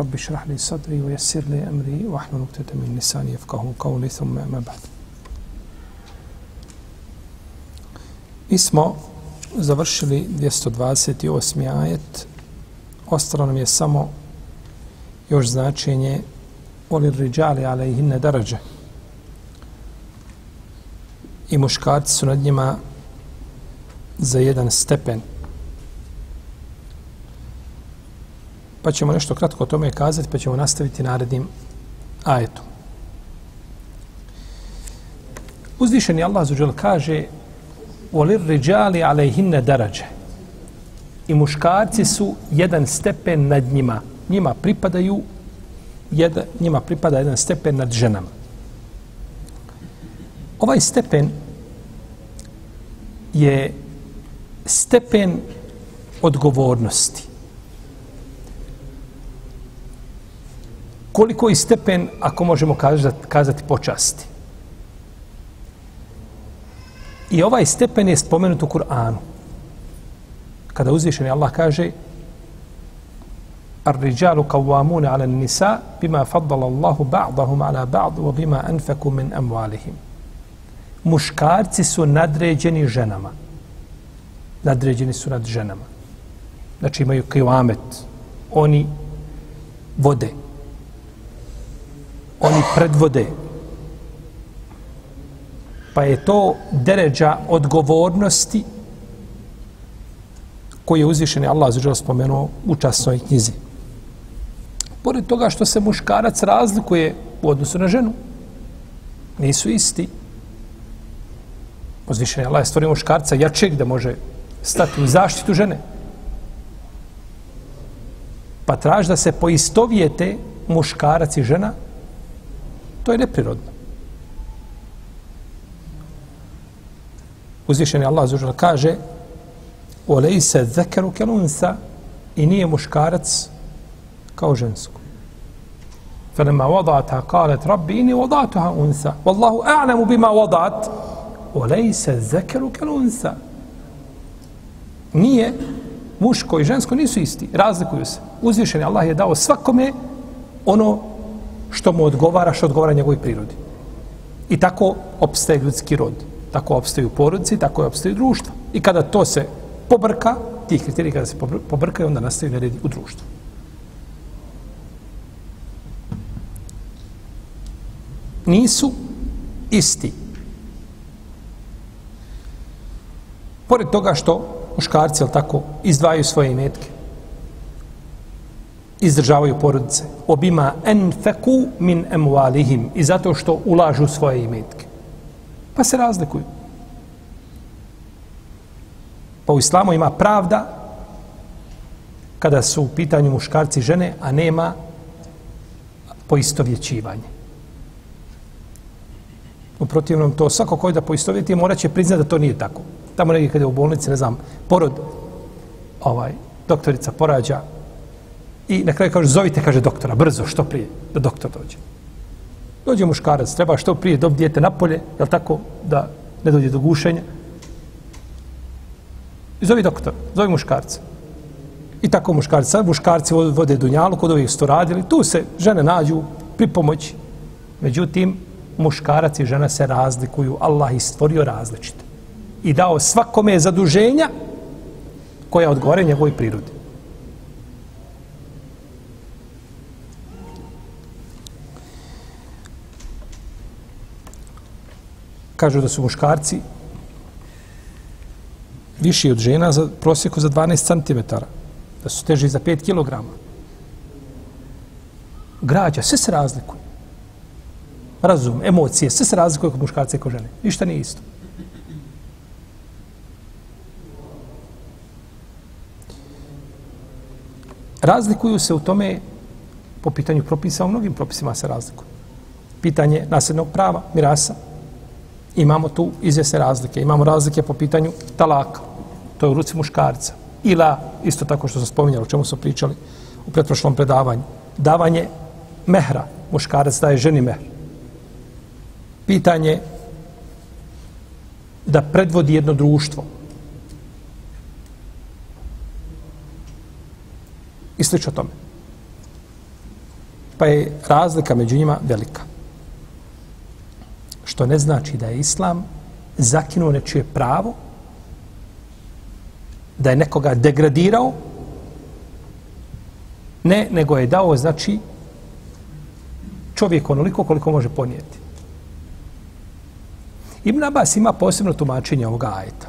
Rabbi šrah li sadri wa jesir li emri wa ahlu nuktete min nisani jefkahu kao li thumme me bad. Mi smo završili 228. ajet. Ostalo nam je samo još značenje olir riđali alejhinne darađe. I muškarci su nad njima za jedan stepen. Pa ćemo nešto kratko o tome kazati, pa ćemo nastaviti narednim ajetom. Uzvišeni Allah zuđel kaže وَلِرْ رِجَالِ عَلَيْهِنَّ دَرَجَ I muškarci su jedan stepen nad njima. Njima pripadaju jedan, njima pripada jedan stepen nad ženama. Ovaj stepen je stepen odgovornosti. Koliko je stepen, ako možemo kazati, kazati počasti? I ovaj stepen je spomenut u Kur'anu. Kada uzvišeni Allah kaže الرجال قوامون على النساء بما فضل الله بعضهم على بعض وبما أنفقوا من أموالهم muškarci su nadređeni ženama. Nadređeni su nad ženama. Znači imaju kivamet. Oni vode. Oni predvode. Pa je to deređa odgovornosti koji je uzvišen Allah zađer spomenuo u časnoj knjizi pored toga što se muškarac razlikuje u odnosu na ženu, nisu isti. Uzvišen je Allah je stvorio muškarca jačeg da može stati u zaštitu žene. Pa traži da se poistovijete muškarac i žena, to je neprirodno. Uzvišen je Allah zađer kaže Olej se zekeru kelunsa i nije muškarac kao žensku. فلما وضعتها قالت ربي إني وضعتها أنثى والله أعلم بما وضعت وليس الذكر كالأنثى nije muško i žensko nisu isti, razlikuju se. Uzvišeni Allah je dao svakome ono što mu odgovara, što odgovara njegovoj prirodi. I tako opstaje ljudski rod. Tako opstaju porodici, tako opstaju društva. I kada to se pobrka, ti kriteriji kada se pobrkaju, onda nastaju neredi u društvu. nisu isti. Pored toga što muškarci, ali tako, izdvajaju svoje imetke, izdržavaju porodice, obima enfeku min emualihim i zato što ulažu svoje imetke. Pa se razlikuju. Pa u islamu ima pravda kada su u pitanju muškarci žene, a nema poistovjećivanje. U protivnom to svako koji da poistovjeti mora će priznati da to nije tako. Tamo negdje kada je u bolnici, ne znam, porod, ovaj, doktorica porađa i na kraju kaže, zovite, kaže doktora, brzo, što prije, da doktor dođe. Dođe muškarac, treba što prije dob dijete napolje, jel tako, da ne dođe do gušenja. I zovi doktor, zovi muškarca. I tako muškarci, sad muškarci vode dunjalu, kod ovih sto radili, tu se žene nađu pri pomoći. Međutim, muškarac i žena se razlikuju. Allah ih stvorio različite. I dao svakome zaduženja koja odgovore njegovoj prirodi. Kažu da su muškarci viši od žena za prosjeku za 12 cm. Da su teži za 5 kg. Građa, sve se razlikuje. razum, emocije, sve se razlikuje kod muškarca i kod žene. Ništa nije isto. Razlikuju se u tome po pitanju propisa, u mnogim propisima se razlikuju. pitanje nasljednog prava, mirasa. Imamo tu izvjesne razlike. Imamo razlike po pitanju talaka. To je u ruci muškarca. Ila, isto tako što sam spominjali, o čemu smo pričali u pretprošlom predavanju. Davanje mehra. Muškarac daje ženi mehr. Pitanje da predvodi jedno društvo. I slično tome. Pa je razlika među njima velika. Što ne znači da je islam zakinuo nečije pravo, da je nekoga degradirao, ne, nego je dao, znači, čovjek onoliko koliko može ponijeti. Ibn Abbas ima posebno tumačenje ovoga ajeta.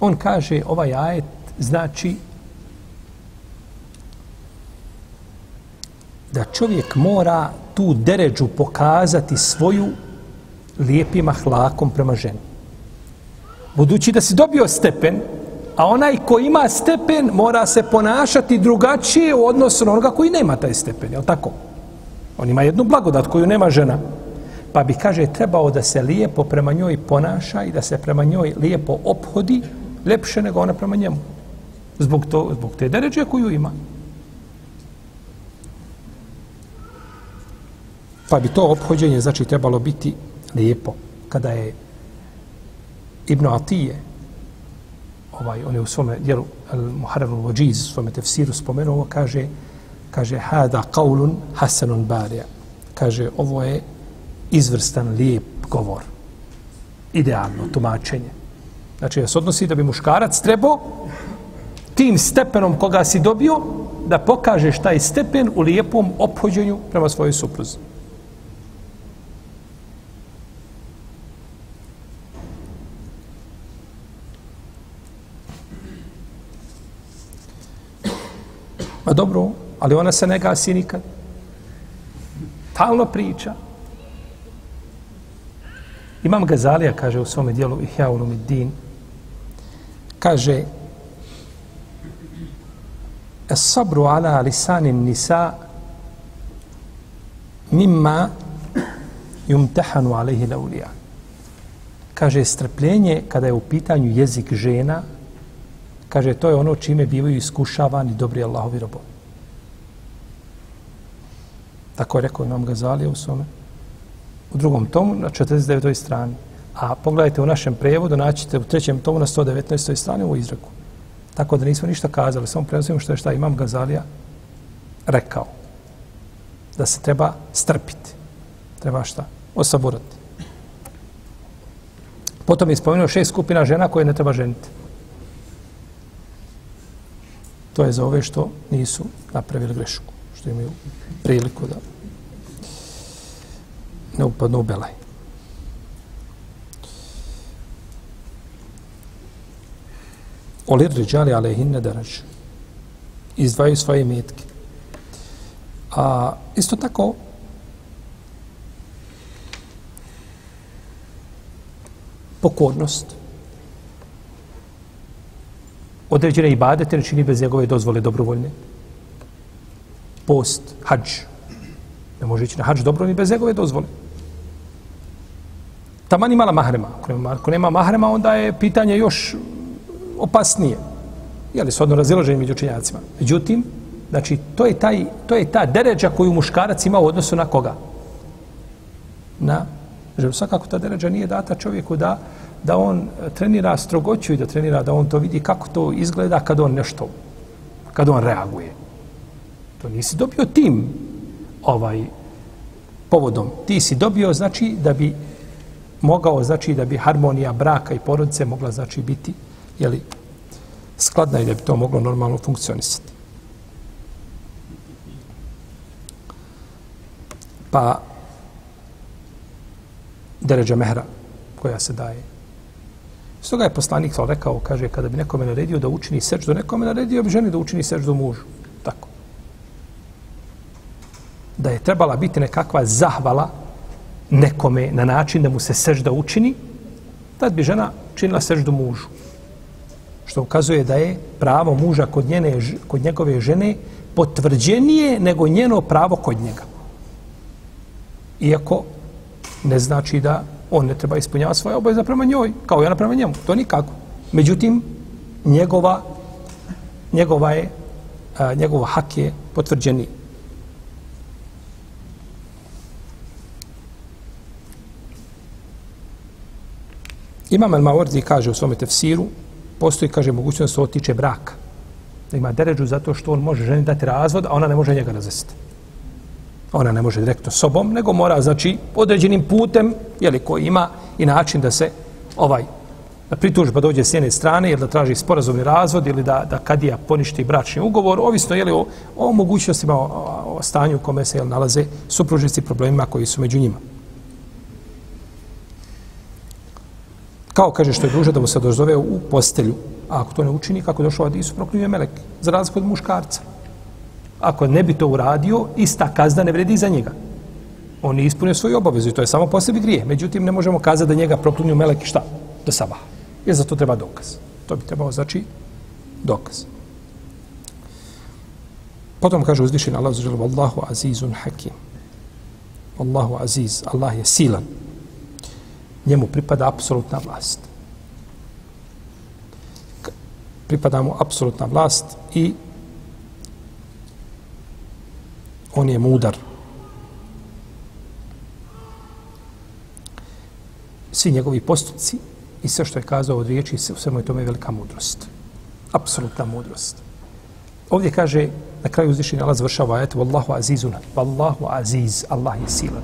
On kaže, ovaj ajet znači da čovjek mora tu deređu pokazati svoju lijepim ahlakom prema ženi. Budući da si dobio stepen, a onaj ko ima stepen mora se ponašati drugačije u odnosu na onoga koji nema taj stepen, je li tako? On ima jednu blagodat koju nema žena. Pa bi, kaže, trebao da se lijepo prema njoj ponaša i da se prema njoj lijepo ophodi, lepše nego ona prema njemu. Zbog, to, zbog te deređe koju ima. Pa bi to obhođenje, znači, trebalo biti lijepo. Kada je Ibn Atije, ovaj, on je u svome dijelu Muharrem al-Wajiz, u svome tefsiru spomenuo, kaže, kaže, hada qaulun hasanun barija. Kaže, ovo je izvrstan, lijep govor. Idealno tumačenje. Znači, da se odnosi da bi muškarac trebao tim stepenom koga si dobio, da pokažeš taj stepen u lijepom ophođenju prema svojoj supruzi. Dobro, ali ona se ne gasi nikad. Talno priča. Imam Gazalija, kaže u svome dijelu Ihya Ulumiddin, kaže Es sabru ala lisanin nisa mimma yumtahanu alaihi laulija. Kaže, strpljenje kada je u pitanju jezik žena, kaže, to je ono čime bivaju iskušavani dobri Allahovi robovi. Tako je rekao Imam Gazalija u svome u drugom tomu na 49. strani. A pogledajte u našem prevodu, naćite u trećem tomu na 119. strani u izreku. Tako da nismo ništa kazali, samo prenosimo što je šta Imam Gazalija rekao. Da se treba strpiti. Treba šta? Osaburati. Potom je spomenuo šest skupina žena koje ne treba ženiti. To je za ove što nisu napravili grešku. Što imaju priliku da ne upadnu u belaj. Olir riđali alehinne daraž. Izdvaju svoje metke. A isto tako, pokornost, određene ibadete ne čini bez njegove dozvole dobrovoljne. Post, hađ. Ne može ići na hađ dobro ni bez njegove dozvole. Taman imala mahrema. Ako nema, ako nema mahrema, onda je pitanje još opasnije. Je li shodno razilaženje među učenjacima? Međutim, znači, to je, taj, to je ta deređa koju muškarac ima u odnosu na koga? Na ženu. Svakako ta deređa nije data čovjeku da, da on trenira strogoću i da trenira da on to vidi kako to izgleda kad on nešto, kad on reaguje. To nisi dobio tim ovaj povodom. Ti si dobio, znači, da bi mogao znači da bi harmonija braka i porodice mogla znači biti je li skladna i da bi to moglo normalno funkcionisati. Pa deređa mehra koja se daje. Stoga je poslanik rekao, kaže, kada bi nekome naredio da učini seždu, nekome naredio bi ženi da učini seždu mužu. Tako. Da je trebala biti nekakva zahvala nekome na način da mu se sežda učini, tad bi žena činila seždu mužu. Što ukazuje da je pravo muža kod, njene, kod njegove žene potvrđenije nego njeno pravo kod njega. Iako ne znači da on ne treba ispunjavati svoje obaveze prema njoj, kao i ona prema njemu. To nikako. Međutim, njegova, njegova je, a, njegova hak je potvrđeni. Imam Al-Mawardi kaže u svome tefsiru, postoji, kaže, mogućnost da se otiče braka. Da ima deređu zato što on može ženi dati razvod, a ona ne može njega razvesti. Ona ne može direktno sobom, nego mora, znači, određenim putem, jeli, koji ima i način da se ovaj da pritužba dođe s jedne strane ili da traži sporazumni razvod ili da, da kadija poništi bračni ugovor, ovisno je li o, o mogućnostima, o, o stanju u kome se jel, nalaze supružnici problemima koji su među njima. Kao kaže što je druže da mu se dozove u postelju, a ako to ne učini, kako došao Adisu, proklinuje melek, za razliku od muškarca. Ako ne bi to uradio, ista kazna ne vredi za njega. On nije ispunio svoju obavezu i to je samo po sebi grije. Međutim, ne možemo kazati da njega proklinju meleki šta? Do sabaha. Jer za to treba dokaz. To bi trebao znači dokaz. Potom kaže uzvišen Allah zažele Wallahu azizun hakim. Wallahu aziz. Allah je silan njemu pripada apsolutna vlast. Pripada mu apsolutna vlast i on je mudar. Svi njegovi postupci i sve što je kazao od riječi, u svemu je tome velika mudrost. Apsolutna mudrost. Ovdje kaže, na kraju uzvišenja Allah završava ajet, Wallahu azizun, Wallahu aziz, Allah je silan.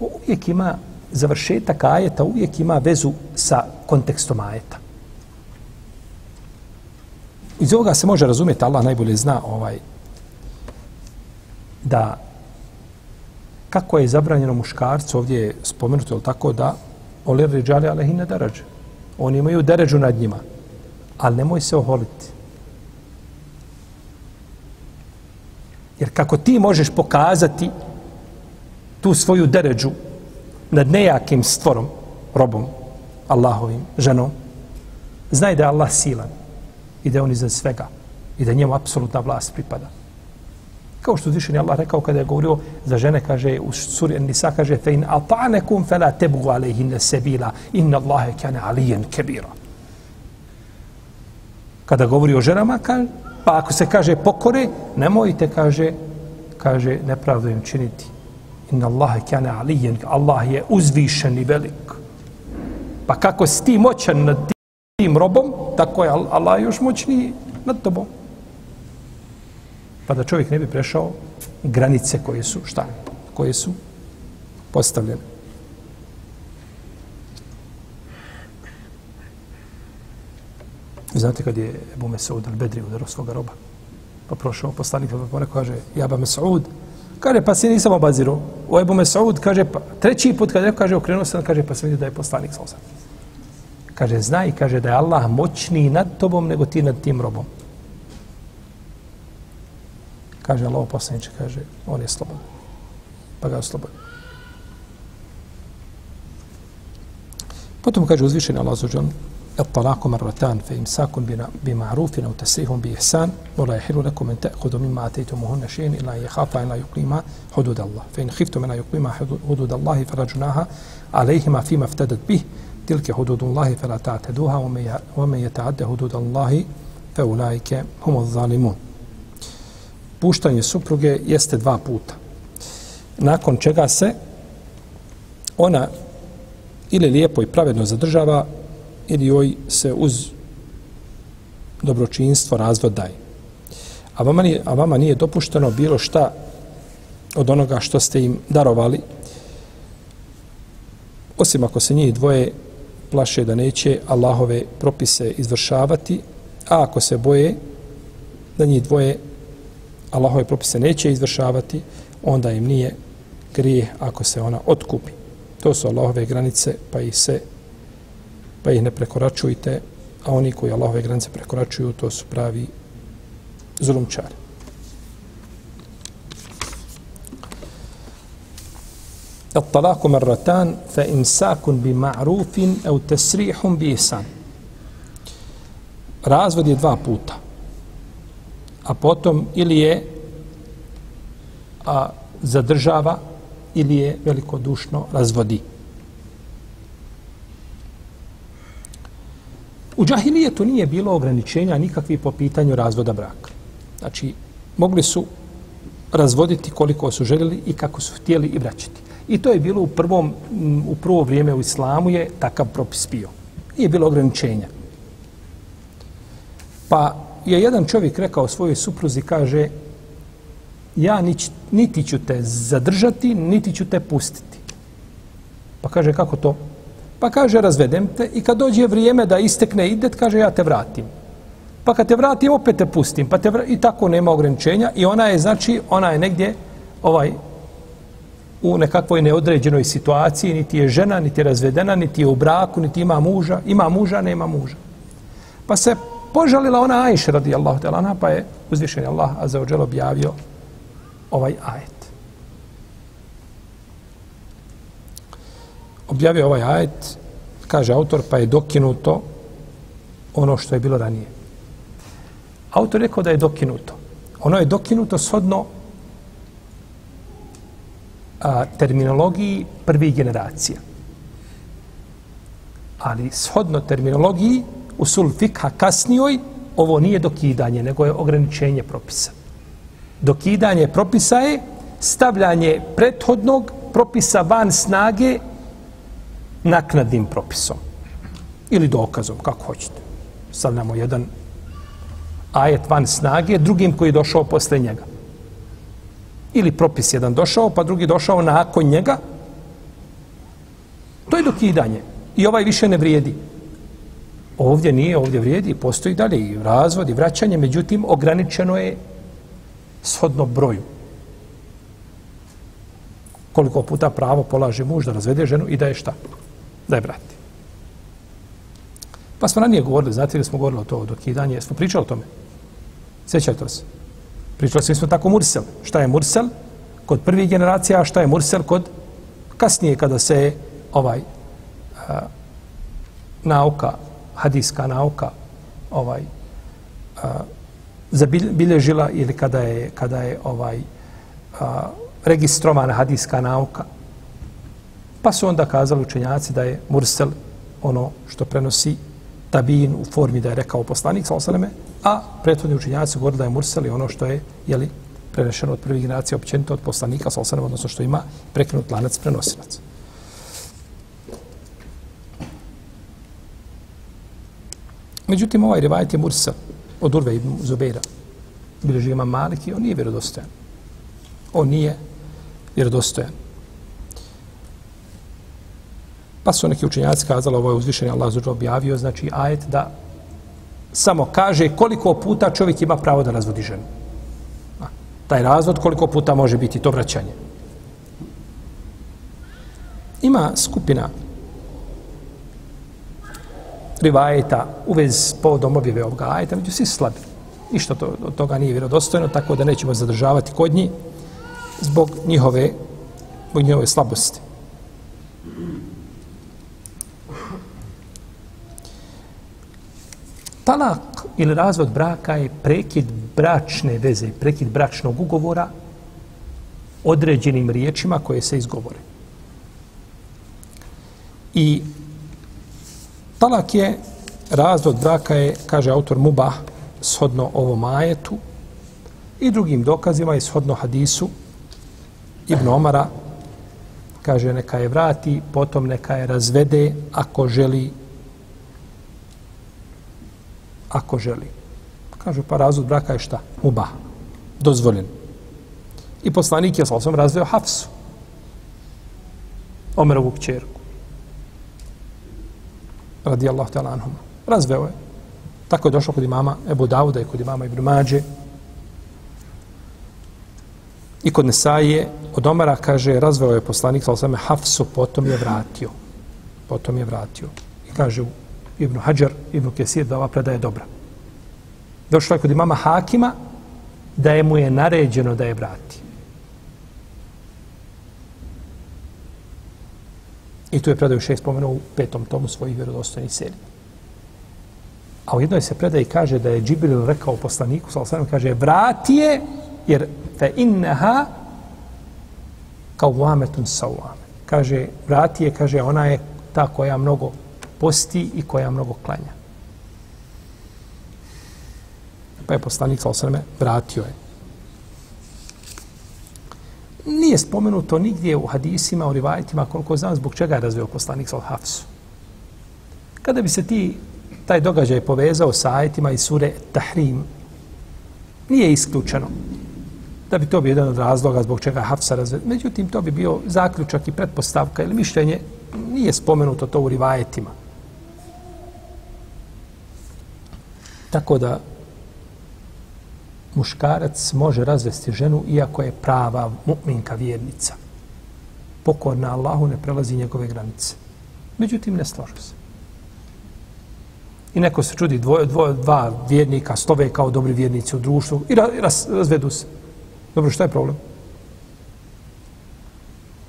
Uvijek ima završetak ajeta uvijek ima vezu sa kontekstom ajeta. Iz ovoga se može razumjeti, Allah najbolje zna ovaj, da kako je zabranjeno muškarcu, ovdje je spomenuto, je tako, da olir ređali alehine darađe. Oni imaju deređu nad njima, ali nemoj se oholiti. Jer kako ti možeš pokazati tu svoju deređu nad nejakim stvorom, robom, Allahovim, ženom, znaj da je Allah silan i da je on iza svega i da njemu apsolutna vlast pripada. Kao što zvišen je Allah rekao kada je govorio za žene, kaže u suri Nisa, kaže fe in ata'nekum fe la tebu alejhinne sebila inna Allahe kane alijen kebira. Kada govori o ženama, kaže, pa ako se kaže pokore, nemojte, kaže, kaže, nepravdu im činiti Inna Allahe kane alijen, Allah je uzvišen i velik. Pa kako si ti moćan nad tim robom, tako je Allah još moćniji nad tobom. Pa da čovjek ne bi prešao granice koje su, šta? Koje su postavljene. Znate kad je Ebu Mesaud al-Bedri udarao svoga roba, pa prošao poslanik, pa rekao, kaže, Jaba Mesaud, Kaže, pa se nisam obazirao. O Ebu Mesaud kaže, pa, treći put kad je kaže, okrenuo sam, kaže, pa se vidi da je poslanik sa osam. Kaže, znaj, kaže, da je Allah moćniji nad tobom nego ti nad tim robom. Kaže, Allah poslaniče, kaže, on je slobodan. Pa ga je slobodan. Potom kaže uzvišeni Allah zađon, الطلاق مرتان فإمساك بمعروف أو تسريح بإحسان ولا يحل لكم أن تأخذوا مما آتيتموهن شيئا إلا أن يخافا أن لا يقيما حدود الله فإن خفتم أن لا يقيما حدود الله فلا جناها عليهما فيما افتدت به تلك حدود الله فلا تعتدوها ومن يتعد حدود الله فأولئك هم الظالمون Puštanje supruge jeste dva puta. Nakon čega se ona ili lijepo i pravedno zadržava ili joj se uz dobročinstvo razvod daje. A vama, nije, a vama nije dopušteno bilo šta od onoga što ste im darovali, osim ako se njih dvoje plaše da neće Allahove propise izvršavati, a ako se boje da njih dvoje Allahove propise neće izvršavati, onda im nije grije ako se ona otkupi. To su Allahove granice, pa i se pa ih ne prekoračujte, a oni koji Allahove granice prekoračuju, to su pravi zulumčari. الطلاق مرتان فإمساك بمعروف أو تسريح بإحسان razvod je dva puta. A potom ili je a, zadržava ili je velikodušno razvodi. U džahilijetu nije bilo ograničenja nikakvi po pitanju razvoda braka. Znači, mogli su razvoditi koliko su željeli i kako su htjeli i vraćati. I to je bilo u prvom, u prvo vrijeme u islamu je takav propis bio. Nije bilo ograničenja. Pa je jedan čovjek rekao svojoj supruzi, kaže, ja niti ću te zadržati, niti ću te pustiti. Pa kaže, kako to? Pa kaže, razvedem te i kad dođe vrijeme da istekne idet, kaže, ja te vratim. Pa kad te vratim, opet te pustim. Pa te vratim, I tako nema ograničenja. I ona je, znači, ona je negdje ovaj, u nekakvoj neodređenoj situaciji, niti je žena, niti je razvedena, niti je u braku, niti ima muža. Ima muža, nema muža. Pa se požalila ona Ajša radijallahu ta'ala, pa je uzvišen Allah, a za ođel objavio ovaj ajet. Objavio ovaj ajet, kaže autor, pa je dokinuto ono što je bilo ranije. Autor rekao da je dokinuto. Ono je dokinuto shodno a, terminologiji prvih generacija. Ali shodno terminologiji usul fikha kasnijoj ovo nije dokidanje, nego je ograničenje propisa. Dokidanje propisa je stavljanje prethodnog propisa van snage naknadnim propisom. Ili dokazom, kako hoćete. Stavljamo jedan ajet van snage drugim koji je došao posle njega. Ili propis jedan došao, pa drugi došao nakon njega. To je dokidanje. I ovaj više ne vrijedi. Ovdje nije, ovdje vrijedi, postoji dalje i razvod i vraćanje, međutim, ograničeno je shodno broju. Koliko puta pravo polaže muž da razvede ženu i da je šta? Da je vrati. Pa smo ranije govorili, znate li smo govorili o to dokidanje, smo pričali o tome. Sjećate se? Pričali smo tako Mursel. Šta je Mursel? Kod prvih generacija, a šta je Mursel kod kasnije kada se ovaj a, nauka, hadijska nauka ovaj a, zabilježila ili kada je, kada je ovaj a, registrovana hadijska nauka. Pa su onda kazali učenjaci da je Mursel ono što prenosi tabin u formi da je rekao poslanik, sallallahu a prethodni učenjaci govorili da je Mursel ono što je jeli, prenešeno od prvih generacija općenito od poslanika, sallallahu odnosno što ima prekinut lanac prenosilac. Međutim, ovaj rivajet je Mursel od Urve ibn Zubeira. Bileži ima i on nije vjerodostojan. On nije vjerodostojan. Pa su neki učenjaci kazali, ovo je uzvišenje Allah zađe objavio, znači ajet da samo kaže koliko puta čovjek ima pravo da razvodi ženu. A, taj razvod koliko puta može biti to vraćanje. Ima skupina rivajeta u vezi povodom objave ovoga ajeta, među svi slabi. Ništa to, od toga nije vjerodostojno, tako da nećemo zadržavati kod njih zbog njihove, zbog njihove slabosti. Talak ili razvod braka je prekid bračne veze, prekid bračnog ugovora određenim riječima koje se izgovore. I talak je, razvod braka je, kaže autor Mubah, shodno ovom ajetu i drugim dokazima i shodno hadisu Ibn Omara, kaže neka je vrati, potom neka je razvede ako želi ako želi. Kažu, pa razvod braka je šta? Uba. Dozvoljen. I poslanik je sam razveo Hafsu. Omerovu kćerku. Radi Allahu ta'ala anhum. Razveo je. Tako je došlo kod imama Ebu Dauda i kod imama Ibn Mađe. I kod Nesaije od Omara kaže, razveo je poslanik sa osame Hafsu, potom je vratio. Potom je vratio. I kaže, Ibn Hajar, Ibn Kesir, da ova predaja je dobra. Došlo je kod imama Hakima da je mu je naređeno da je vrati. I tu je predaju šest spomenuo u petom tomu svojih vjerodostojnih serija. A u jednoj se predaji kaže da je Džibril rekao poslaniku, sa kaže, vrati je, jer fe inneha kao vametun sauvame. Kaže, vrati je, kaže, ona je ta koja mnogo posti i koja mnogo klanja. Pa je poslanik sa vratio je. Nije spomenuto nigdje u hadisima, u rivajetima, koliko znam zbog čega je razveo poslanik sa Hafsu. Kada bi se ti taj događaj povezao sa ajetima i sure Tahrim, nije isključeno da bi to bio jedan od razloga zbog čega Hafsa razveo. Međutim, to bi bio zaključak i pretpostavka ili mišljenje, nije spomenuto to u rivajetima. Tako da muškarac može razvesti ženu iako je prava mu'minka vjernica. Pokorna Allahu ne prelazi njegove granice. Međutim, ne slažu se. I neko se čudi, dvoje, dvoje, dva vjernika stove kao dobri vjernici u društvu i, ra, i raz, razvedu se. Dobro, šta je problem?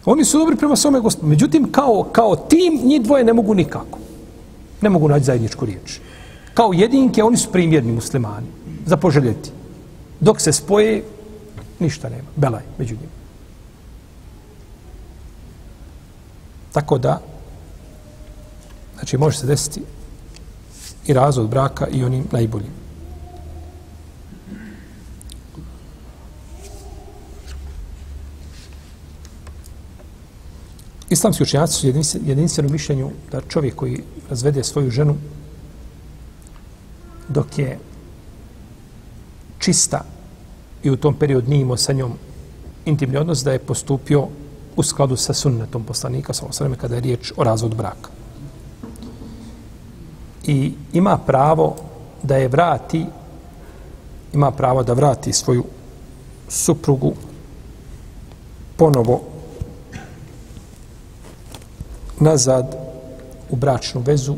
Oni su dobri prema svome gospodinu. Međutim, kao, kao tim, njih dvoje ne mogu nikako. Ne mogu naći zajedničku riječ. Kao jedinke, oni su primjerni muslimani. Za poželjeti. Dok se spoje, ništa nema. Belaj među njima. Tako da, znači, može se desiti i razvod braka i onim najboljim. Islamski učenjaci su jedinstveno mišljenju da čovjek koji razvede svoju ženu dok je čista i u tom periodu nije imao sa njom intimni odnos, da je postupio u skladu sa sunnetom poslanika, sa osvrame, kada je riječ o razvodu braka. I ima pravo da je vrati, ima pravo da vrati svoju suprugu ponovo nazad u bračnu vezu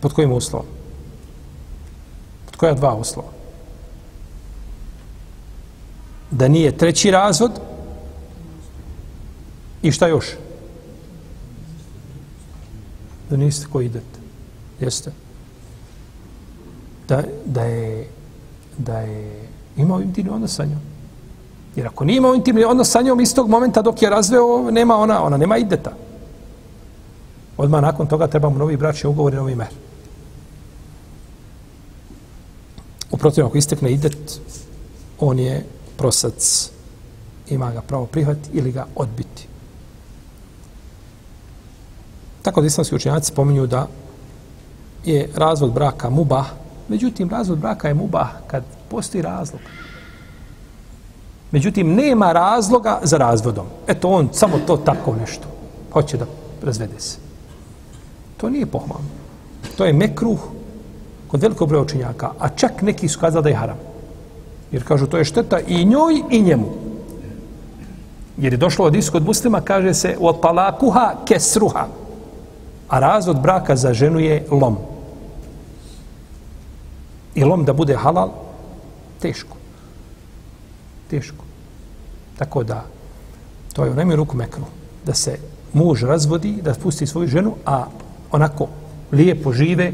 pod kojim uslovom? Pod koja dva uslova? Da nije treći razvod i šta još? Da niste koji idete. Jeste? Da, da je da je imao intimni odnos sa njom. Jer ako nije imao intimni odnos sa njom istog momenta dok je razveo, nema ona, ona nema ideta. Odmah nakon toga trebamo novi bračni ugovor i novi mer. Uprotiv, ako istekne idet, on je prosac, ima ga pravo prihvati ili ga odbiti. Tako da islamski učenjaci spominju da je razvod braka mubah, međutim, razvod braka je mubah kad postoji razlog. Međutim, nema razloga za razvodom. Eto, on samo to tako nešto. Hoće da razvede se. To nije pohvalno. To je mekruh kod velikog broja učenjaka. A čak neki su kazali da je haram. Jer kažu, to je šteta i njoj i njemu. Jer je došlo od iskod muslima, kaže se, od palakuha kesruha. A razvod braka za ženu je lom. I lom da bude halal, teško. Teško. Tako da, to je u najmiju ruku mekru. Da se muž razvodi, da pusti svoju ženu, a onako lijepo žive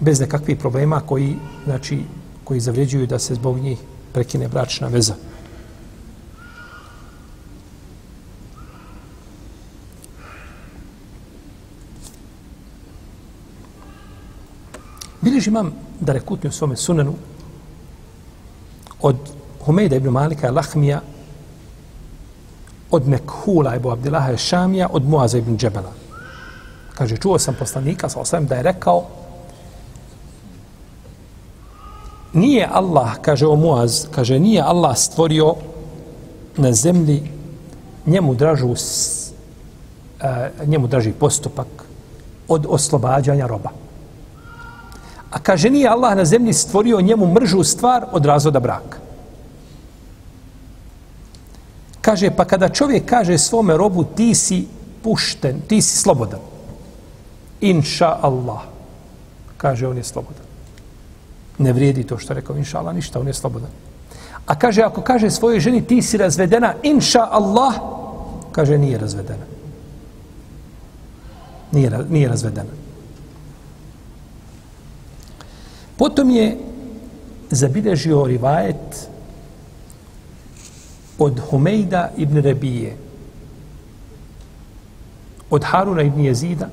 bez nekakvih problema koji, znači, koji zavređuju da se zbog njih prekine bračna veza. Biliž imam da rekutni u svome sunenu od Humejda ibn Malika Lahmija, od Mekhula ibn Abdillaha Šamija, od Muaza ibn Džebela. Kaže, čuo sam poslanika, sa osvijem, da je rekao, nije Allah, kaže o Muaz, kaže, nije Allah stvorio na zemlji njemu dražu, e, njemu draži postupak od oslobađanja roba. A kaže, nije Allah na zemlji stvorio njemu mržu stvar od razvoda braka. Kaže, pa kada čovjek kaže svome robu, ti si pušten, ti si slobodan. Inša Allah. Kaže, on je slobodan. Ne vrijedi to što rekao, inša Allah, ništa, on je slobodan. A kaže, ako kaže svojoj ženi, ti si razvedena, inša Allah, kaže, nije razvedena. Nije, nije razvedena. Potom je zabilježio rivajet od Humejda ibn Rebije, od Haruna ibn Jezida,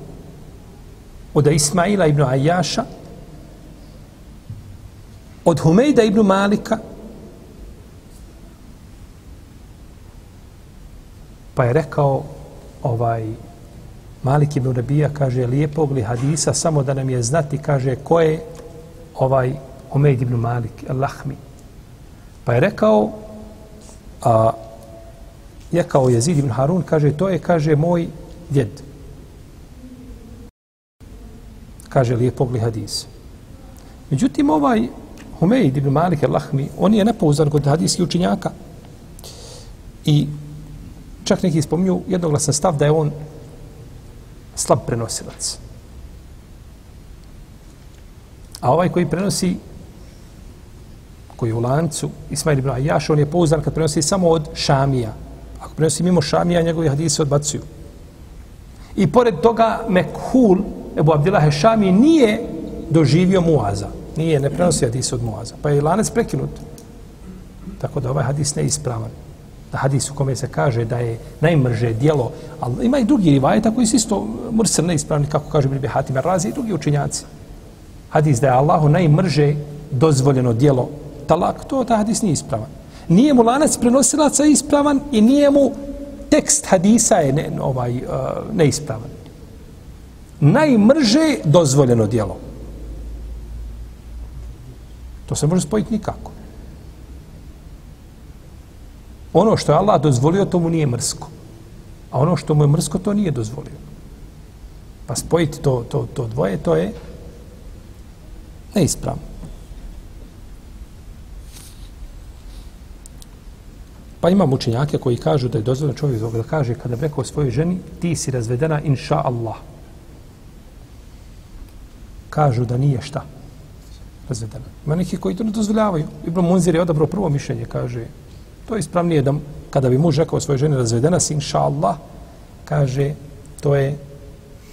od Ismaila ibn Ajaša, od Humejda ibn Malika, pa je rekao ovaj Malik ibn Rabija kaže lijepog li hadisa samo da nam je znati kaže ko je ovaj Humejd ibn Malik al-Lahmi. Pa je rekao a je kao Jezid ibn Harun kaže to je kaže moj djed. Kaže lijepog li hadis. Međutim ovaj Humeid ibn Malik al-Lahmi on je nepouzdan kod hadijskih učinjaka i čak neki spominju jednoglasan stav da je on slab prenosilac. A ovaj koji prenosi koji je u lancu, Ismail ibn Ajaš, on je pouzdan kad prenosi samo od Šamija. Ako prenosi mimo Šamija, njegovi hadise odbacuju. I pored toga, Mekhul, Ebu Abdillah Šami, nije doživio Muaza. Nije, ne prenosi hadis od Muaza. Pa je lanac prekinut. Tako da ovaj hadis ne ispravan da hadis u kome se kaže da je najmrže dijelo, ali ima i drugi rivajeta koji su isto mursel neispravni, kako kaže Bibi Hatim Razi i drugi učinjaci. Hadis da je Allahu najmrže dozvoljeno dijelo talak, to ta hadis nije ispravan. Nije mu lanac prenosilaca ispravan i nije mu tekst hadisa je ne, ovaj, uh, neispravan. Najmrže dozvoljeno dijelo. To se može spojiti nikako. Ono što je Allah dozvolio, to mu nije mrsko. A ono što mu je mrsko, to nije dozvolio. Pa spojiti to, to, to dvoje, to je neispravno. Pa imam učenjake koji kažu da je dozvoljeno čovjek da kaže kada bi rekao svojoj ženi ti si razvedena inša Allah. Kažu da nije šta razvedena. Ima neki koji to ne dozvoljavaju. Ibn Munzir je odabrao prvo mišljenje, kaže To je ispravnije da kada bi muž rekao svojoj ženi razvedena si, inša Allah, kaže, to je,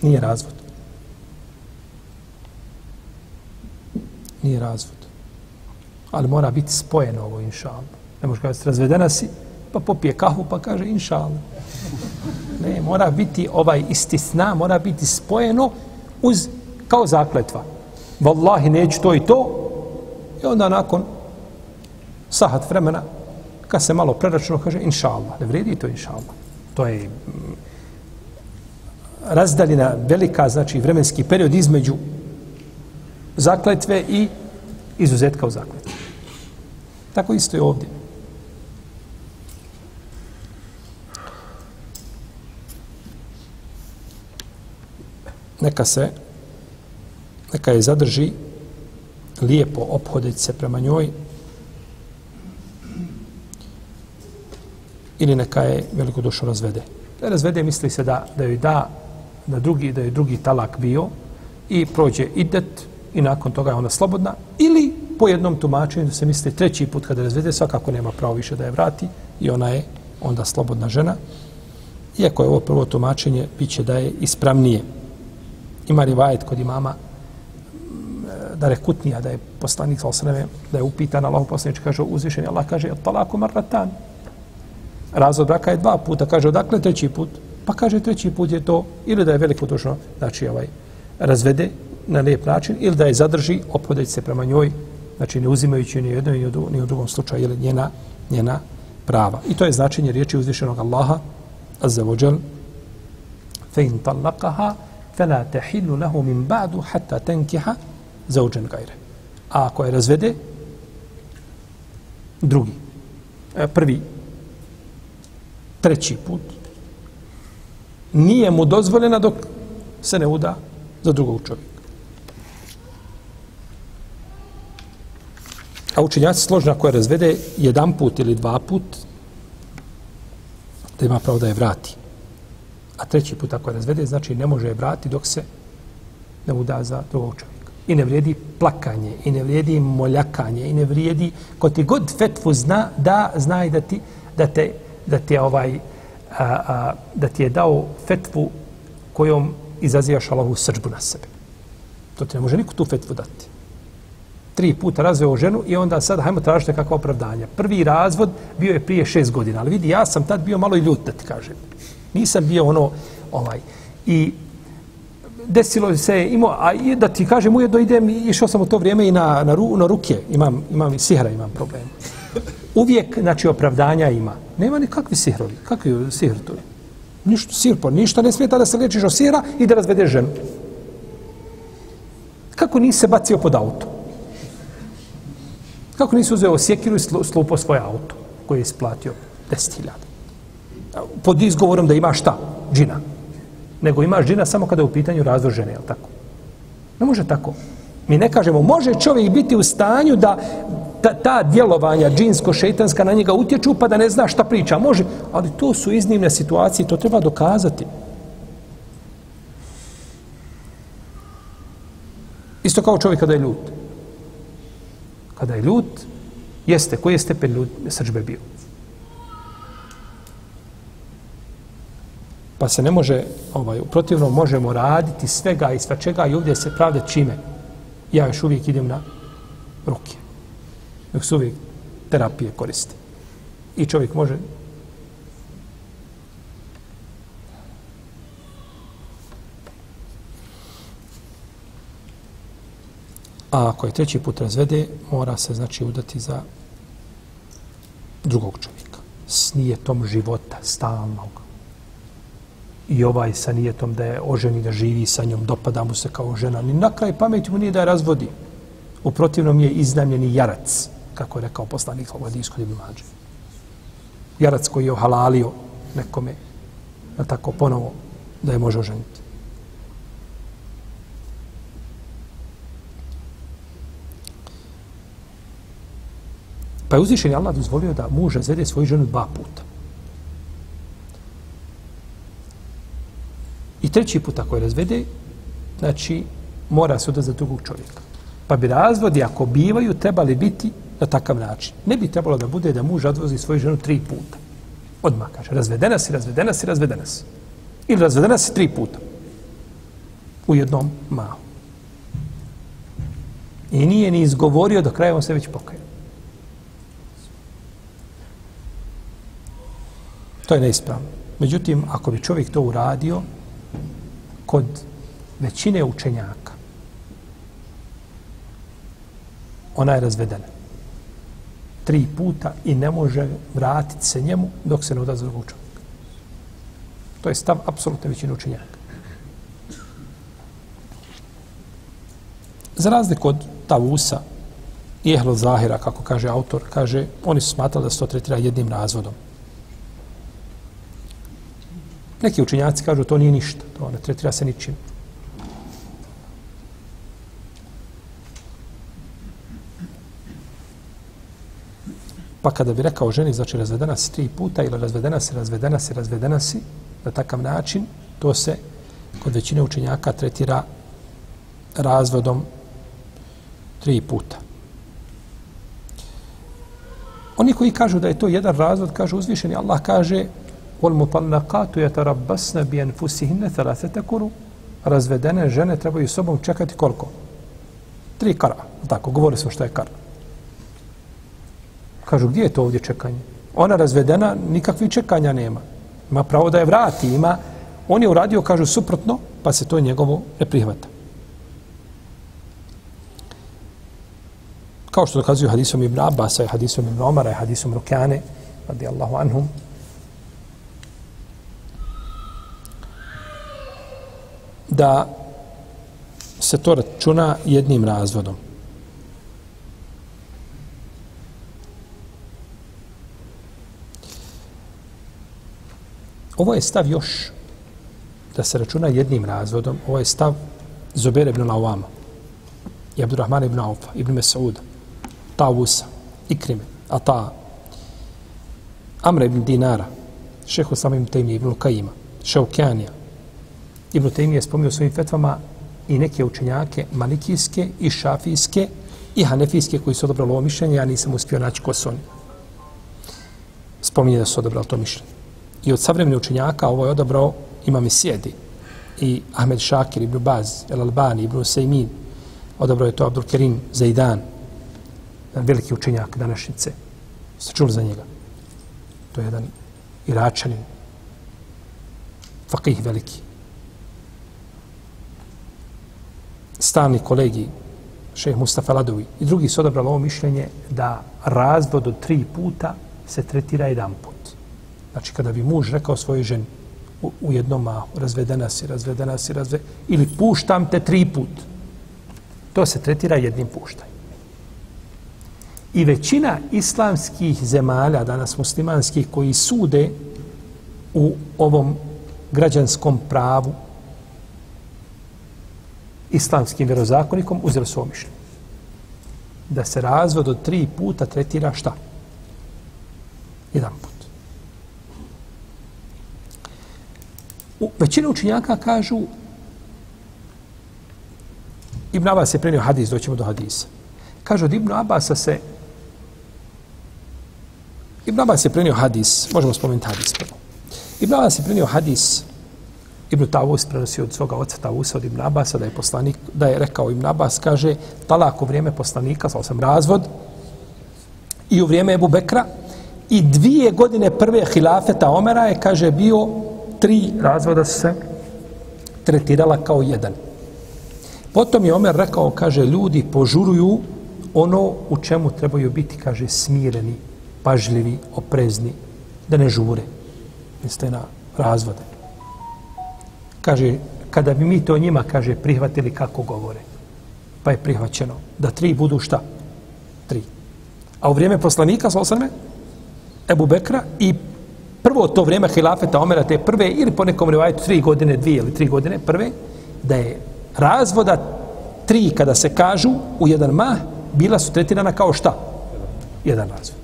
nije razvod. Nije razvod. Ali mora biti spojeno ovo, inša Allah. Ne može kazati, razvedena si, pa popije kahu, pa kaže, inša Allah. Ne, mora biti ovaj istisna, mora biti spojeno uz, kao zakletva. Wallahi, neću to i to. I onda nakon sahat vremena, kad se malo preračuno, kaže inša Allah. Ne vredi to inša Allah. To je mm, razdaljena velika, znači vremenski period između zakletve i izuzetka u zakletve. Tako isto je ovdje. Neka se, neka je zadrži lijepo ophoditi se prema njoj, ili neka je velikodušno razvede. Da razvede misli se da, da joj da, da drugi, da je drugi talak bio i prođe idet i nakon toga je ona slobodna ili po jednom tumačenju se misli treći put kada razvede svakako nema pravo više da je vrati i ona je onda slobodna žena. Iako je ovo prvo tumačenje, bit će da je ispravnije. Ima rivajet kod imama da je kutnija, da je poslanik sa osreme, da je upitan Allah poslanič, kaže uzvišenje, Allah kaže, talaku marratan, razvod braka je dva puta. Kaže, odakle treći put? Pa kaže, treći put je to, ili da je veliko dužno, znači ovaj, razvede na lijep način, ili da je zadrži, opodeći se prema njoj, znači ne uzimajući ni jedno ni u, ni u drugom slučaju, ili njena, njena prava. I to je značenje riječi uzvišenog Allaha, azza vođel, fe in talakaha, fe la tehillu lahu min ba'du, hatta tenkiha, zauđen gajre. A ako je razvede, drugi, e, prvi treći put, nije mu dozvoljena dok se ne uda za drugog čovjeka. A učenjaci složna koja razvede jedan put ili dva put, da ima pravo da je vrati. A treći put ako je razvede, znači ne može je vrati dok se ne uda za drugog čovjeka. I ne vrijedi plakanje, i ne vrijedi moljakanje, i ne vrijedi, ko ti god fetvu zna, da znaj da ti, da te da ti je ovaj a, a, da ti je dao fetvu kojom izazivaš Allahu srđbu na sebe. To ti ne može niko tu fetvu dati. tri puta razveo ženu i onda sad hajmo tražiti kakva opravdanja. Prvi razvod bio je prije šest godina, ali vidi, ja sam tad bio malo i ljut, da ti kažem. Nisam bio ono, ovaj, i desilo se, imao, a da ti kažem, ujedno idem, išao sam u to vrijeme i na, na, ru, na ruke, imam, imam i sihra, imam problem. Uvijek, znači, opravdanja ima. Nema nikakvi sihrovi. Kakvi sihr to je? Ništa, sir, po pa ništa ne smeta da se liječiš od sira i da razvedeš ženu. Kako nisi se bacio pod auto? Kako nisi uzeo sjekiru i slupo svoje auto koje je isplatio 10.000? Pod izgovorom da ima šta? Džina. Nego imaš džina samo kada je u pitanju razvoj žene, je tako? Ne može tako. Mi ne kažemo, može čovjek biti u stanju da ta, ta djelovanja džinsko-šeitanska na njega utječu pa da ne zna šta priča. Može, ali to su iznimne situacije, to treba dokazati. Isto kao čovjek kada je ljut. Kada je ljut, jeste, koji je stepen ljut, srđbe bio? Pa se ne može, ovaj, protivno možemo raditi svega i svačega i ovdje se pravde čime. Ja još uvijek idem na ruke. Dok se uvijek terapije koriste. I čovjek može A ako je treći put razvede, mora se znači udati za drugog čovjeka. S nijetom života, stalnog. I ovaj sa nijetom da je oženi, da živi sa njom, dopada mu se kao žena. Ni na kraj pameti mu nije da je razvodi. U protivnom je iznamljeni jarac, kako je rekao poslanik Hladijsko Ljubi Mađe. Jarac koji je ohalalio nekome, na tako ponovo, da je može oženiti. Pa je uzvišen Allah dozvolio da muž razvede svoju ženu dva puta. Treći put ako je razvede, znači mora se za drugog čovjeka. Pa bi razvodi, ako bivaju, trebali biti na takav način. Ne bi trebalo da bude da muž odvozi svoju ženu tri puta. Odmah kaže, razvedena si, razvedena si, razvedena si. Ili razvedena si tri puta. U jednom mahu. I nije ni izgovorio do kraja, on se već pokaja. To je neispravno. Međutim, ako bi čovjek to uradio kod većine učenjaka, ona je razvedena. Tri puta i ne može vratiti se njemu dok se ne odazove drugog čovjeka. To je stav apsolutne većine učenjaka. Za razliku od Tavusa i Ehlo Zahira, kako kaže autor, kaže, oni su smatrali da se to tretira jednim razvodom. Neki učinjaci kažu to nije ništa, to ne tretira se ničim. Pa kada bi rekao ženi, znači razvedena si tri puta ili razvedena si, razvedena si, razvedena si, na takav način, to se kod većine učenjaka tretira razvodom tri puta. Oni koji kažu da je to jedan razvod, kažu uzvišeni, Allah kaže والمطلقات يتربصن بانفسهن ثلاثه قرو razvedene žene trebaju sobom čekati koliko? Tri kara. Tako, govori se što je kar. Kažu, gdje je to ovdje čekanje? Ona razvedena, nikakvih čekanja nema. Ima pravo da je vrati, ima. On je uradio, kažu, suprotno, pa se to njegovo ne prihvata. Kao što dokazuju hadisom Ibn Abbas, i hadisom Ibn Omara, i hadisom Rukjane, radijallahu anhum, da se to računa jednim razvodom. Ovo je stav još da se računa jednim razvodom. Ovo je stav Zubere ibn Lawama, i Abdurrahman ibn Aufa, ibn Mesauda, Tavusa, Ikrime, Ata, Amra ibn Dinara, šehu samim Tejmi ibn Kajima, Šaukjanija, Ibn Taymi je spomnio svojim fetvama i neke učenjake malikijske i šafijske i hanefijske koji su odobrali ovo mišljenje, ja nisam uspio naći ko su oni. Spominje da su odobrali to mišljenje. I od savremenih učenjaka ovo je odobrao imam i sjedi i Ahmed Šakir, Ibn Baz, El Albani, Ibn Sejmin, odobrao je to Abdul Kerim Zaidan veliki učenjak današnjice. Ste čuli za njega? To je jedan iračanin, fakih veliki. Stalni kolegi, šeh Mustafa Ladovi i drugi su odabrali ovo mišljenje da razvod od tri puta se tretira jedan put. Znači, kada bi muž rekao svojoj ženi u, u jednom mahu, razvedena si, razvedena si, razve... ili puštam te tri put, to se tretira jednim puštanjem. I većina islamskih zemalja, danas muslimanskih, koji sude u ovom građanskom pravu, islamskim vjerozakonikom, uzeli su mišljenje. Da se razvod od tri puta tretira šta? Jedan put. U, većina učinjaka kažu Ibn Abbas je prenio hadis, doćemo do hadisa. Kažu od Ibn Abbasa se Ibn Abbas je prenio hadis, možemo spomenuti hadis prvo. Ibn Abbas je prenio hadis Ibn Tavus prenosi od svoga oca Tavusa od Ibn Abasa da je poslanik, da je rekao Ibn Abbas, kaže, talak u vrijeme poslanika, sa sam razvod, i u vrijeme Ebu Bekra, i dvije godine prve hilafeta Omera je, kaže, bio tri razvoda se tretirala kao jedan. Potom je Omer rekao, kaže, ljudi požuruju ono u čemu trebaju biti, kaže, smireni, pažljivi, oprezni, da ne žure. Jeste na razvode. Kaže, kada bi mi to njima, kaže, prihvatili kako govore, pa je prihvaćeno da tri budu šta? Tri. A u vrijeme poslanika, sa osrme, Ebu Bekra i prvo to vrijeme hilafeta Omera, te prve, ili po nekom revajtu, tri godine, dvije ili tri godine, prve, da je razvoda tri, kada se kažu, u jedan mah, bila su tretirana kao šta? Jedan razvod.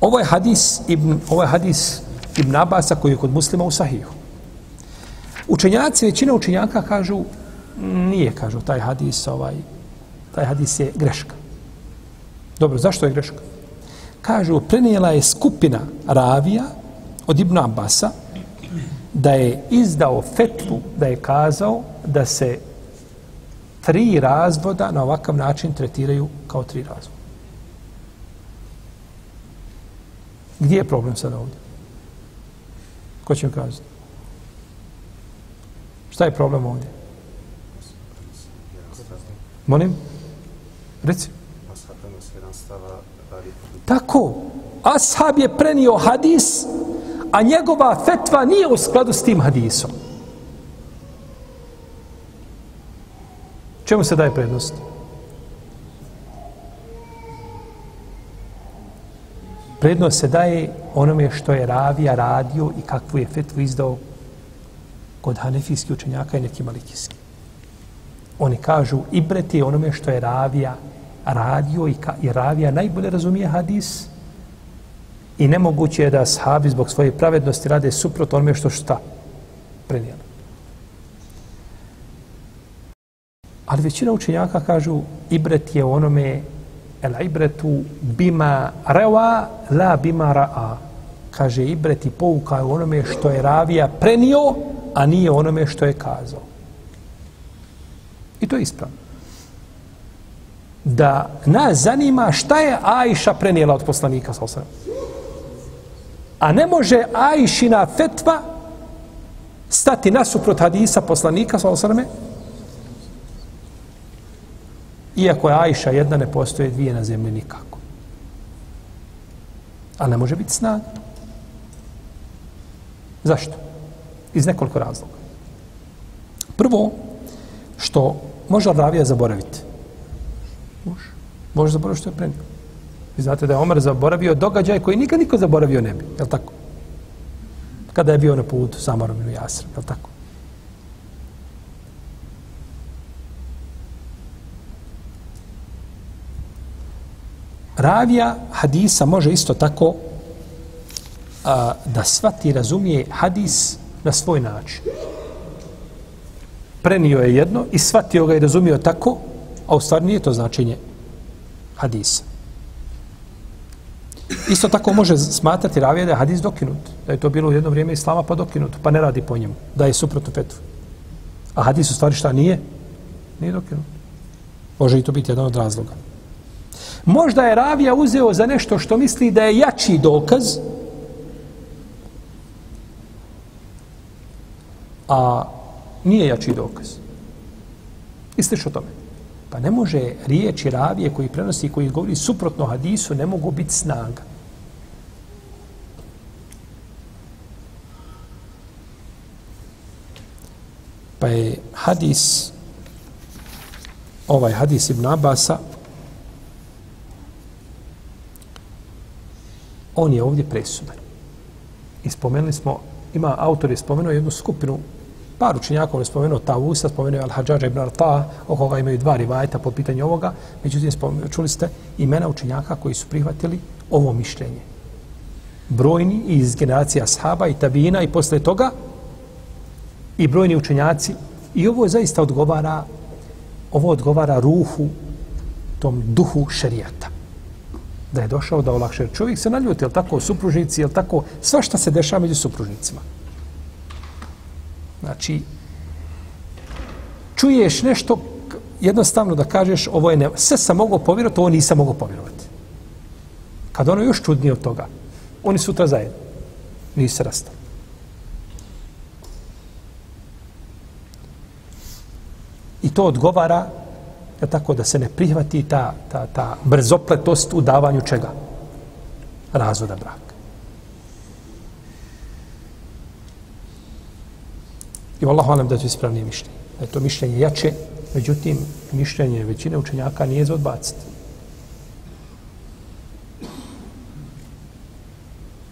Ovo je hadis Ibn, ovo je hadis Ibn Abasa koji je kod muslima u Sahihu. Učenjaci, većina učenjaka kažu, nije, kažu, taj hadis, ovaj, taj hadis je greška. Dobro, zašto je greška? Kažu, prenijela je skupina ravija od Ibn Abasa da je izdao fetvu, da je kazao da se tri razvoda na ovakav način tretiraju kao tri razvoda. Gdje je problem sada ovdje? Ko će mi kazati? Šta je problem ovdje? Molim? Reci. Tako. Ashab je prenio hadis, a njegova fetva nije u skladu s tim hadisom. Čemu se daje prednost? Prednost se daje onome što je ravija radio i kakvu je fetvu izdao kod hanefijskih učenjaka i neki malikijski. Oni kažu ibret je onome što je ravija radio i, ka, i ravija najbolje razumije hadis i nemoguće je da sahabi zbog svoje pravednosti rade suprot onome što šta prenijelo. Ali većina učenjaka kažu ibret je onome el ibretu bima rewa la bima ra'a. Kaže ibret i pouka je onome što je ravija prenio, a nije onome što je kazao. I to je ispravno. Da nas zanima šta je Ajša prenijela od poslanika sa osam. A ne može Ajšina fetva stati nasuprot hadisa poslanika sa osam Iako je Ajša jedna, ne postoje dvije na zemlji nikako. A ne može biti snaga. Zašto? Iz nekoliko razloga. Prvo, što može ravija zaboraviti. Može. Može zaboraviti što je prenio. Vi znate da je Omer zaboravio događaj koji nikad niko zaboravio ne bi. Je li tako? Kada je bio na putu sa Amarom ili Jasrom. Je li tako? Ravija hadisa može isto tako a, da svati razumije hadis na svoj način. Prenio je jedno i shvatio ga i razumio tako, a u stvari nije to značenje hadisa. Isto tako može smatrati ravija da je hadis dokinut. Da je to bilo u jedno vrijeme islama pa dokinut, pa ne radi po njemu. Da je suprotno fetvu. A hadis u stvari šta nije? Nije dokinut. Može i to biti jedan od razloga. Možda je ravija uzeo za nešto što misli da je jači dokaz, a nije jači dokaz. I što tome. Pa ne može riječi ravije koji prenosi i koji govori suprotno hadisu, ne mogu biti snaga. Pa je hadis, ovaj hadis Ibn Abasa, on je ovdje presudan. I spomenuli smo, ima autor je spomenuo jednu skupinu, par učenjaka je spomenuo Tavusa, spomenuo Al-Hadžađa ibn Al-Ta, o koga imaju dva rivajeta po pitanju ovoga, međutim, čuli ste imena učenjaka koji su prihvatili ovo mišljenje. Brojni iz generacija Ashaba i Tabina i posle toga i brojni učenjaci. I ovo je zaista odgovara, ovo odgovara ruhu, tom duhu šerijata. Da je došao da olakše. Čovjek se naljuti, je tako, supružnici, je tako, sva šta se dešava među supružnicima. Znači, čuješ nešto, jednostavno da kažeš, ovo je ne, sve sam mogao povjerovati, ovo nisam mogao povjerovati. Kad ono još čudnije od toga, oni sutra zajedno. Nisu se rastali. I to odgovara da tako da se ne prihvati ta, ta, ta brzopletost u davanju čega? Razvoda braka. I Allah vam da je to ispravnije mišljenje. Da je to mišljenje jače, međutim, mišljenje većine učenjaka nije za odbaciti.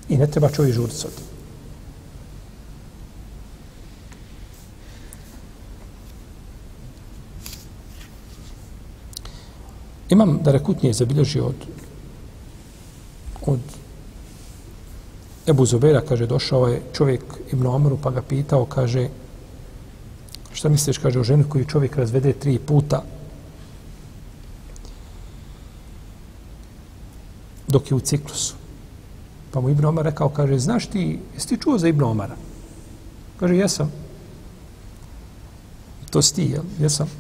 I ne treba čovjek žuriti s Imam da rekutnije zabilježio od od Ebu Zubera, kaže, došao je čovjek Ibn Omeru pa ga pitao, kaže, šta misliš, kaže, o ženi koju čovjek razvede tri puta dok je u ciklusu. Pa mu Ibn Omar rekao, kaže, znaš ti, jesi ti čuo za Ibn Omara? Kaže, jesam. To si ti, jel? Jesam.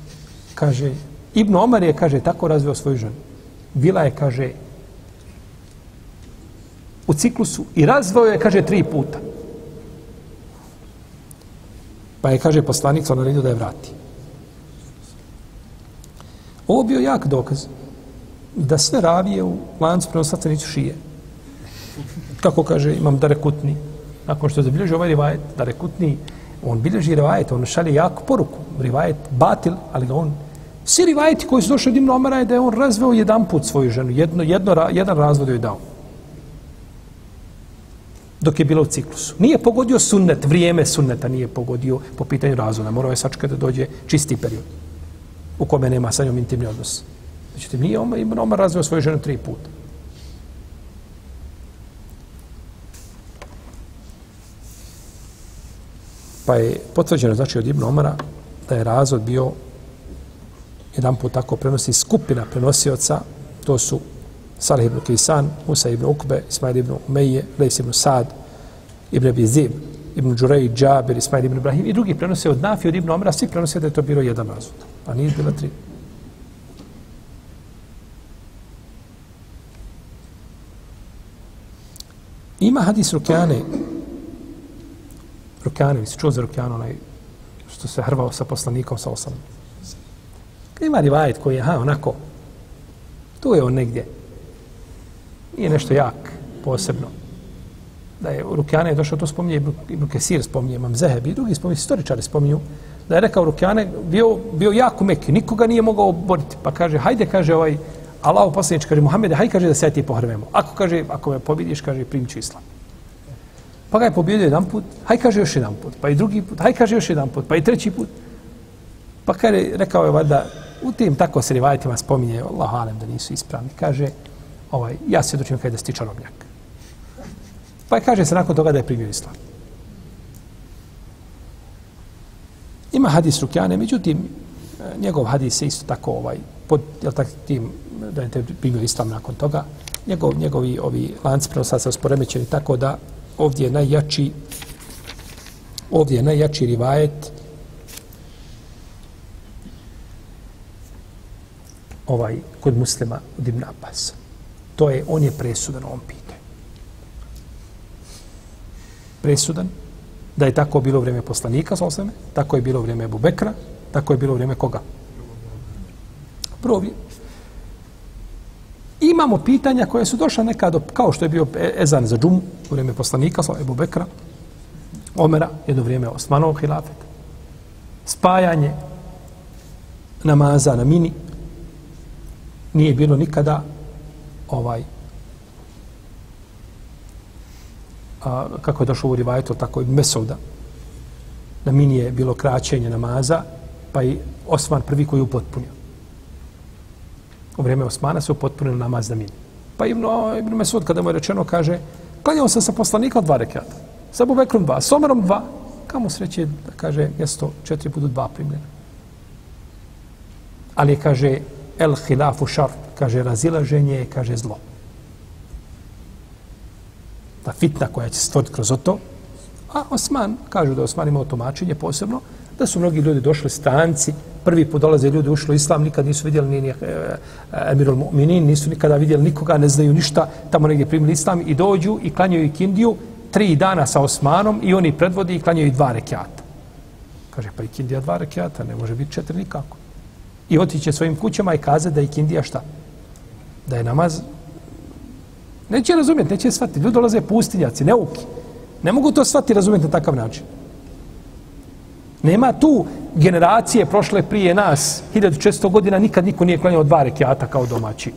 Kaže, Ibn Omar je, kaže, tako razveo svoju ženu. Bila je, kaže, u ciklusu i razveo je, kaže, tri puta. Pa je, kaže, poslanik sa naredio da je vrati. Ovo bio jak dokaz da sve ravije u lancu prenosaca nisu šije. Kako kaže, imam da rekutni. Nakon što je zabilježio ovaj rivajet, da rekutni, on bilježi rivajet, on šalje jaku poruku. Rivajet batil, ali on Svi rivajeti koji su došli od Ibn Omara je da je on razveo jedan put svoju ženu, jedno, jedno, jedan razvod joj dao. Dok je bilo u ciklusu. Nije pogodio sunnet, vrijeme sunneta nije pogodio po pitanju razvoda. Morao je sačekati da dođe čisti period u kome nema sa njom intimni odnos. Međutim, nije Omar, Ibn Omar razveo svoju ženu tri puta. Pa je potvrđeno, znači, od Ibn Omara da je razvod bio jedan put tako prenosi skupina prenosioca, to su Salih ibn Kisan, Musa ibn Ukbe, Ismail ibn Umeje, Lejs ibn Sad, ibn Abizib, ibn Đurej, Džabir, Ismail ibn Ibrahim i drugi prenose od Nafi, od Ibn Omra, svi prenose da je to bilo jedan razvod, a nije bilo tri. Ima hadis Rukjane, Rukjane, vi se čuo za Rukjane, onaj što se hrvao sa poslanikom, sa osam. Ima rivajet koji je, ha, onako, tu je on negdje. Nije nešto jak, posebno. Da je Rukjane je došao, to spominje Ibn, Kesir, spominje Imam Zeheb i drugi spominje, historičari spominju, da je rekao Rukjane, bio, bio jako meki, nikoga nije mogao boriti. Pa kaže, hajde, kaže ovaj, Allah poslanič, kaže, Muhammede, hajde, kaže, da se ti pohrvemo. Ako, kaže, ako me pobjediš, kaže, primit ću islam. Pa ga je pobjedio jedan put, hajde, kaže, još jedan put, pa i drugi put, hajde, kaže, još jedan put, pa i treći put. Pa kaže, rekao je, valjda, U tim tako se rivajetima spominje, Allah alem da nisu ispravni. Kaže, ovaj, ja se dočim kada si čarobnjak. Pa je kaže se nakon toga da je primio islam. Ima hadis Rukjane, međutim, njegov hadis je isto tako, ovaj, pod, jel tak, tim, da je primio islam nakon toga, njegov, njegovi ovi lanci prenosa se usporemećeni tako da ovdje je najjači ovdje je najjači rivajet ovaj, kod muslima od Ibn Abbas. To je, on je presudan ovom pitanju. Presudan da je tako bilo vrijeme poslanika, soseme, tako je bilo vrijeme Ebu Bekra, tako je bilo vrijeme koga? Probi. imamo pitanja koje su došla nekad, kao što je bio e- Ezan za džumu, u vrijeme poslanika, Ebu Bekra, Omera, jedno vrijeme Osmanovog hilafeta, spajanje namaza na mini, nije bilo nikada ovaj a, kako je došlo u rivajetu, tako i Mesouda. Na mini je bilo kraćenje namaza, pa i Osman prvi koji je upotpunio. U vrijeme Osmana se upotpunio namaz na mini. Pa Ibn, Ibn Mesud, kada mu je rečeno, kaže, klanjao sam sa poslanika dva rekata. Sa Bubekrom dva, s Omerom dva. Kamo sreće da kaže, mjesto četiri budu dva primljena. Ali kaže, el hilafu šar, kaže, razilaženje, kaže, zlo ta fitna koja će stvoriti kroz to. A Osman, kažu da Osman imao tumačenje posebno, da su mnogi ljudi došli stanci, prvi put dolaze ljudi ušli u islam, nikad nisu vidjeli ni, ni eh, eh, Emirul Mu'minin, nisu nikada vidjeli nikoga, ne znaju ništa, tamo negdje primili islam i dođu i klanjaju i kindiju tri dana sa Osmanom i oni predvodi i klanjaju dva rekiata. Kaže, pa i kindija dva rekiata, ne može biti četiri nikako. I otiće svojim kućama i kaze da je kindija šta? Da je namaz Neće razumjeti, neće shvatiti. Ljudi dolaze pustinjaci, neuki. Ne mogu to shvatiti razumjeti na takav način. Nema tu generacije prošle prije nas, 1600 godina, nikad niko nije klanjao dva rekiata kao domaći.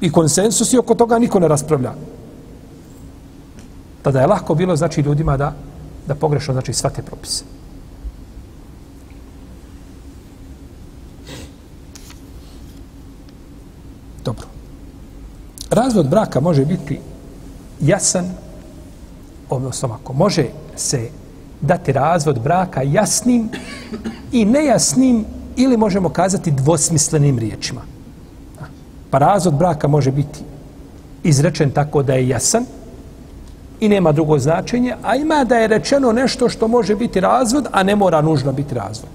I konsensus i oko toga niko ne raspravlja. Tada je lahko bilo, znači, ljudima da, da pogrešno, znači, svate propise. Dobro razvod braka može biti jasan, odnosno ako može se dati razvod braka jasnim i nejasnim ili možemo kazati dvosmislenim riječima. Pa razvod braka može biti izrečen tako da je jasan i nema drugo značenje, a ima da je rečeno nešto što može biti razvod, a ne mora nužno biti razvod.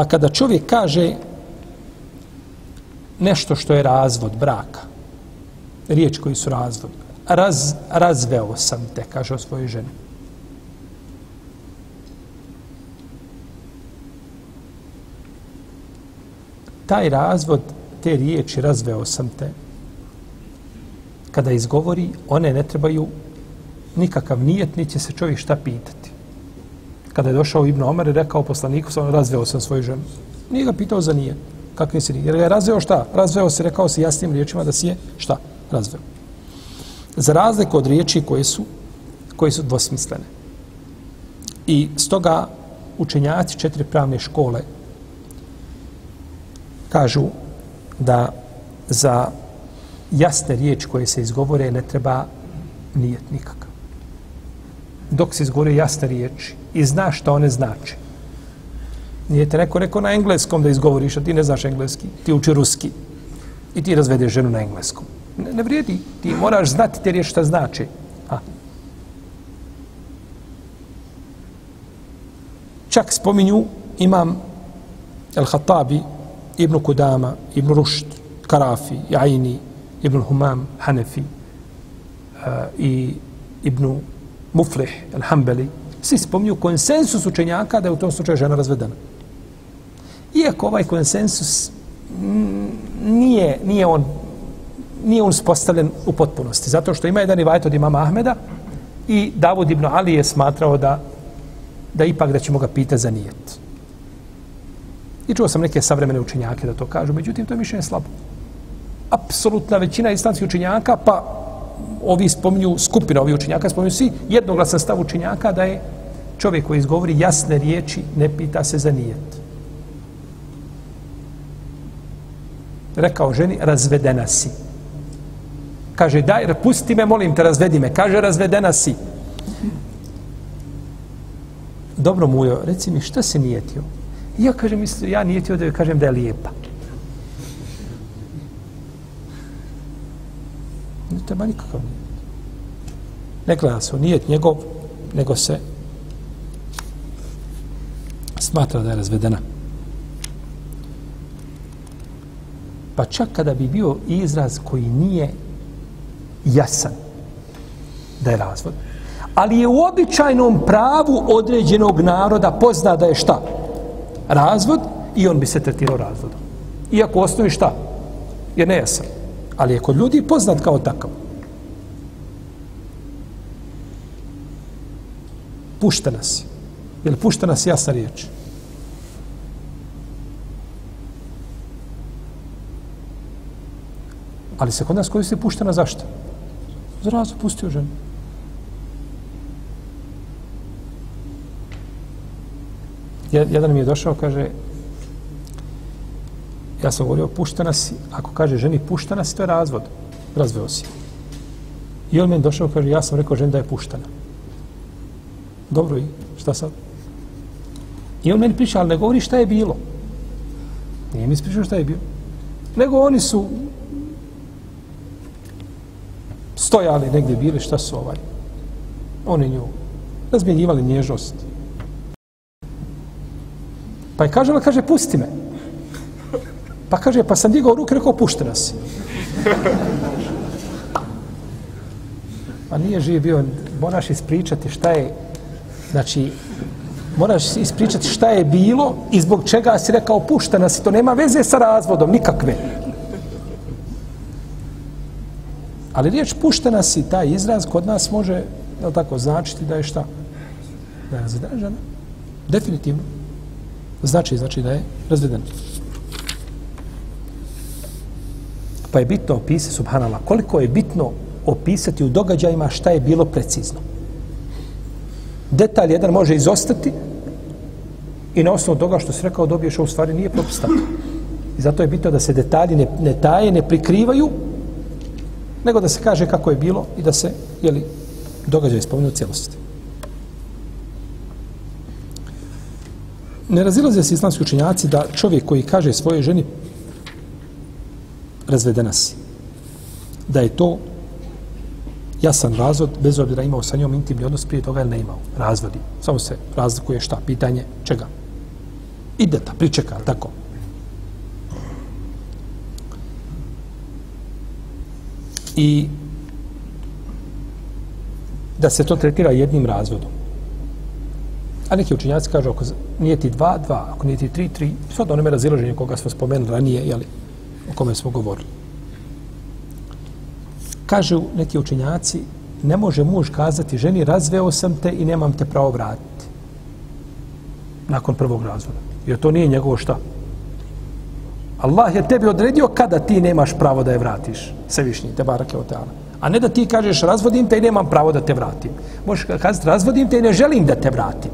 Pa kada čovjek kaže nešto što je razvod braka. Riječ koji su razvod. Raz, razveo sam te, kaže o svojoj ženi. Taj razvod, te riječi razveo sam te, kada izgovori, one ne trebaju nikakav nijet, niti će se čovjek šta pitati. Kada je došao Ibn Omer i rekao poslaniku, sam razveo sam svoju ženu. Nije ga pitao za nije. Kakvi si Jer je razveo šta? Razveo se, rekao se jasnim riječima da si je šta? Razveo. Za razliku od riječi koje su, koje su dvosmislene. I stoga učenjaci četiri pravne škole kažu da za jasne riječi koje se izgovore ne treba nijet nikakav. Dok se izgovore jasne riječi i zna šta one znači, Nije te neko rekao na engleskom da izgovoriš, a ti ne znaš engleski. Ti uči ruski. I ti razvedeš ženu na engleskom. Ne, ne vrijedi. Ti moraš znati te riječi šta znači. A. Čak spominju imam El-Hatabi, Ibn Kudama, Ibn Rušt, Karafi, Jaini, Ibn Humam, Hanefi uh, i Ibn Muflih, Al-Hambali, Svi spominju konsensus učenjaka da je u tom slučaju žena razvedena. Iako ovaj konsensus nije, nije on nije on spostavljen u potpunosti. Zato što ima jedan rivajt od imama Ahmeda i Davud ibn Ali je smatrao da da ipak da ćemo ga pitati za nijet. I čuo sam neke savremene učenjake da to kažu, međutim to je mišljenje slabo. Apsolutna većina islamskih učenjaka, pa ovi spominju skupina ovih učenjaka, spominju svi jednoglasan stav učenjaka da je čovjek koji izgovori jasne riječi, ne pita se za nijet. rekao ženi, razvedena si. Kaže, daj, pusti me, molim te, razvedi me. Kaže, razvedena si. Dobro, mujo, reci mi, šta se nijetio? Ja kažem, ja nijetio da joj kažem da je lijepa. Nema nikakav nijet. Ne gleda se, nijet njegov, nego se smatra da je razvedena. Pa čak kada bi bio izraz koji nije jasan da je razvod. Ali je u običajnom pravu određenog naroda pozna da je šta? Razvod i on bi se tretirao razvodom. Iako osnovi šta? Je nejasan. Ali je kod ljudi poznat kao takav. Puštena si. Je li puštena si jasna riječ? Ali se kod nas koristi puštena zašto? Zrazu pustio ženu. Jedan mi je došao, kaže, ja sam govorio, puštena si, ako kaže ženi puštena si, to je razvod. Razveo si. I on mi je došao, kaže, ja sam rekao ženi da je puštena. Dobro, i šta sad? I on meni priča, ali ne govori šta je bilo. Nije mi ispričao šta je bilo. Nego oni su stojali negdje bili, šta su ovaj? Oni nju razmjenjivali nježnost. Pa je kaže, kaže, pusti me. Pa kaže, pa sam digao ruke, rekao, pušti nas. Pa nije živ bio, moraš ispričati šta je, znači, moraš ispričati šta je bilo i zbog čega si rekao puštena si. to nema veze sa razvodom, nikakve. Ali riječ puštena si, taj izraz kod nas može, da tako, značiti da je šta? Da je razvedena Definitivno. Znači, znači da je razvedena. Pa je bitno opisati, subhanallah, koliko je bitno opisati u događajima šta je bilo precizno. Detalj jedan može izostati i na osnovu toga što se rekao dobiješ u stvari nije propustano. I zato je bitno da se detalji ne, ne taje, ne prikrivaju, nego da se kaže kako je bilo i da se jeli, događaj spomenu u cijelosti. Ne razilaze se islamski učenjaci da čovjek koji kaže svoje ženi razvedena si. Da je to jasan razvod, bez obzira imao sa njom intimni odnos prije toga ili ne imao. Razvodi. Samo se razlikuje šta? Pitanje čega? Ideta, pričeka, tako. I da se to tretira jednim razvodom. A neki učinjaci kažu, ako nije ti dva, dva, ako nije ti tri, tri, sad onome razilaženje koga smo spomenuli ranije, jeli, o kome smo govorili. Kažu neki učenjaci, ne može muž kazati ženi, razveo sam te i nemam te pravo vratiti. Nakon prvog razvoda. Jer to nije njegovo šta. Allah je tebi odredio kada ti nemaš pravo da je vratiš. Sevišnji, te barake o teala. A ne da ti kažeš razvodim te i nemam pravo da te vratim. Možeš kazati razvodim te i ne želim da te vratim.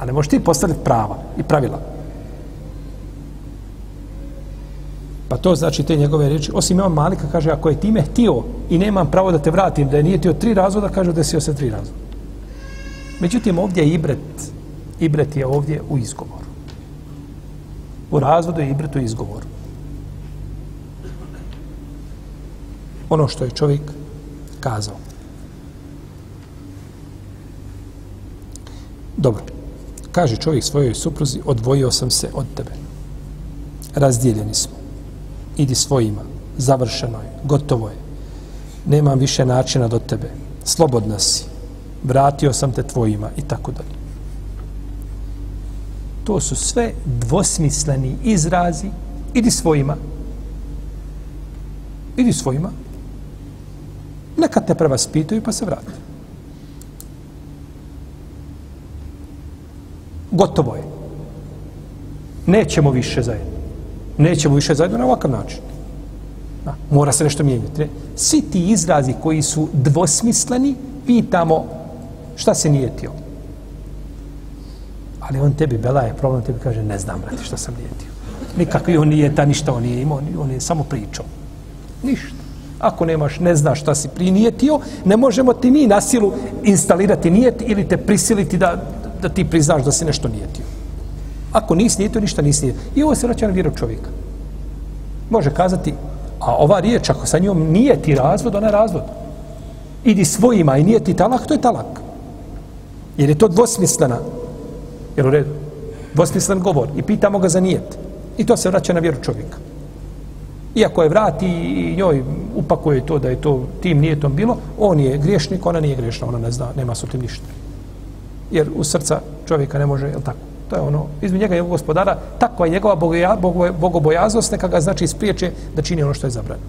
A ne možeš ti postaviti prava i pravila. Pa to znači te njegove riječi. Osim imam Malika kaže, ako je time htio i nemam pravo da te vratim, da je nije tio tri razvoda, kaže da se tri razvoda. Međutim, ovdje je ibret. Ibret je ovdje u izgovoru. U razvodu je ibret u izgovoru. Ono što je čovjek kazao. Dobro. Kaže čovjek svojoj supruzi, odvojio sam se od tebe. Razdijeljeni smo idi svojima, završeno je, gotovo je, nemam više načina do tebe, slobodna si, vratio sam te tvojima i tako dalje. To su sve dvosmisleni izrazi, idi svojima, idi svojima, neka te prevaspitaju pa se vrati. Gotovo je. Nećemo više zajedno nećemo više zajedno na ovakav način. Da, mora se nešto mijenjati. Svi ti izrazi koji su dvosmisleni, pitamo šta se nijetio. Ali on tebi, Bela je problem, tebi kaže, ne znam, brate, šta sam nijetio. Nikakvi on nije ta, ništa on nije imao, on je samo pričao. Ništa. Ako nemaš, ne znaš šta si prinijetio, ne možemo ti mi na silu instalirati nijet ili te prisiliti da, da ti priznaš da si nešto nijetio. Ako nisi nije ništa nisi nije. I ovo se vraća na vjeru čovjeka. Može kazati, a ova riječ, ako sa njom nije ti razvod, ona je razvod. Idi svojima i nije ti talak, to je talak. Jer je to dvosmislena. Jer u redu. dvosmislen govor i pitamo ga za nijet. I to se vraća na vjeru čovjeka. Iako je vrati i njoj upakuje to da je to tim nijetom bilo, on je griješnik, ona nije griješna, ona ne zna, nema su tim ništa. Jer u srca čovjeka ne može, je tako? To je ono, između njega i njegovog gospodara, takva je njegova bogoja, bogo, bogobojaznost, neka ga znači ispriječe da čini ono što je zabranjeno.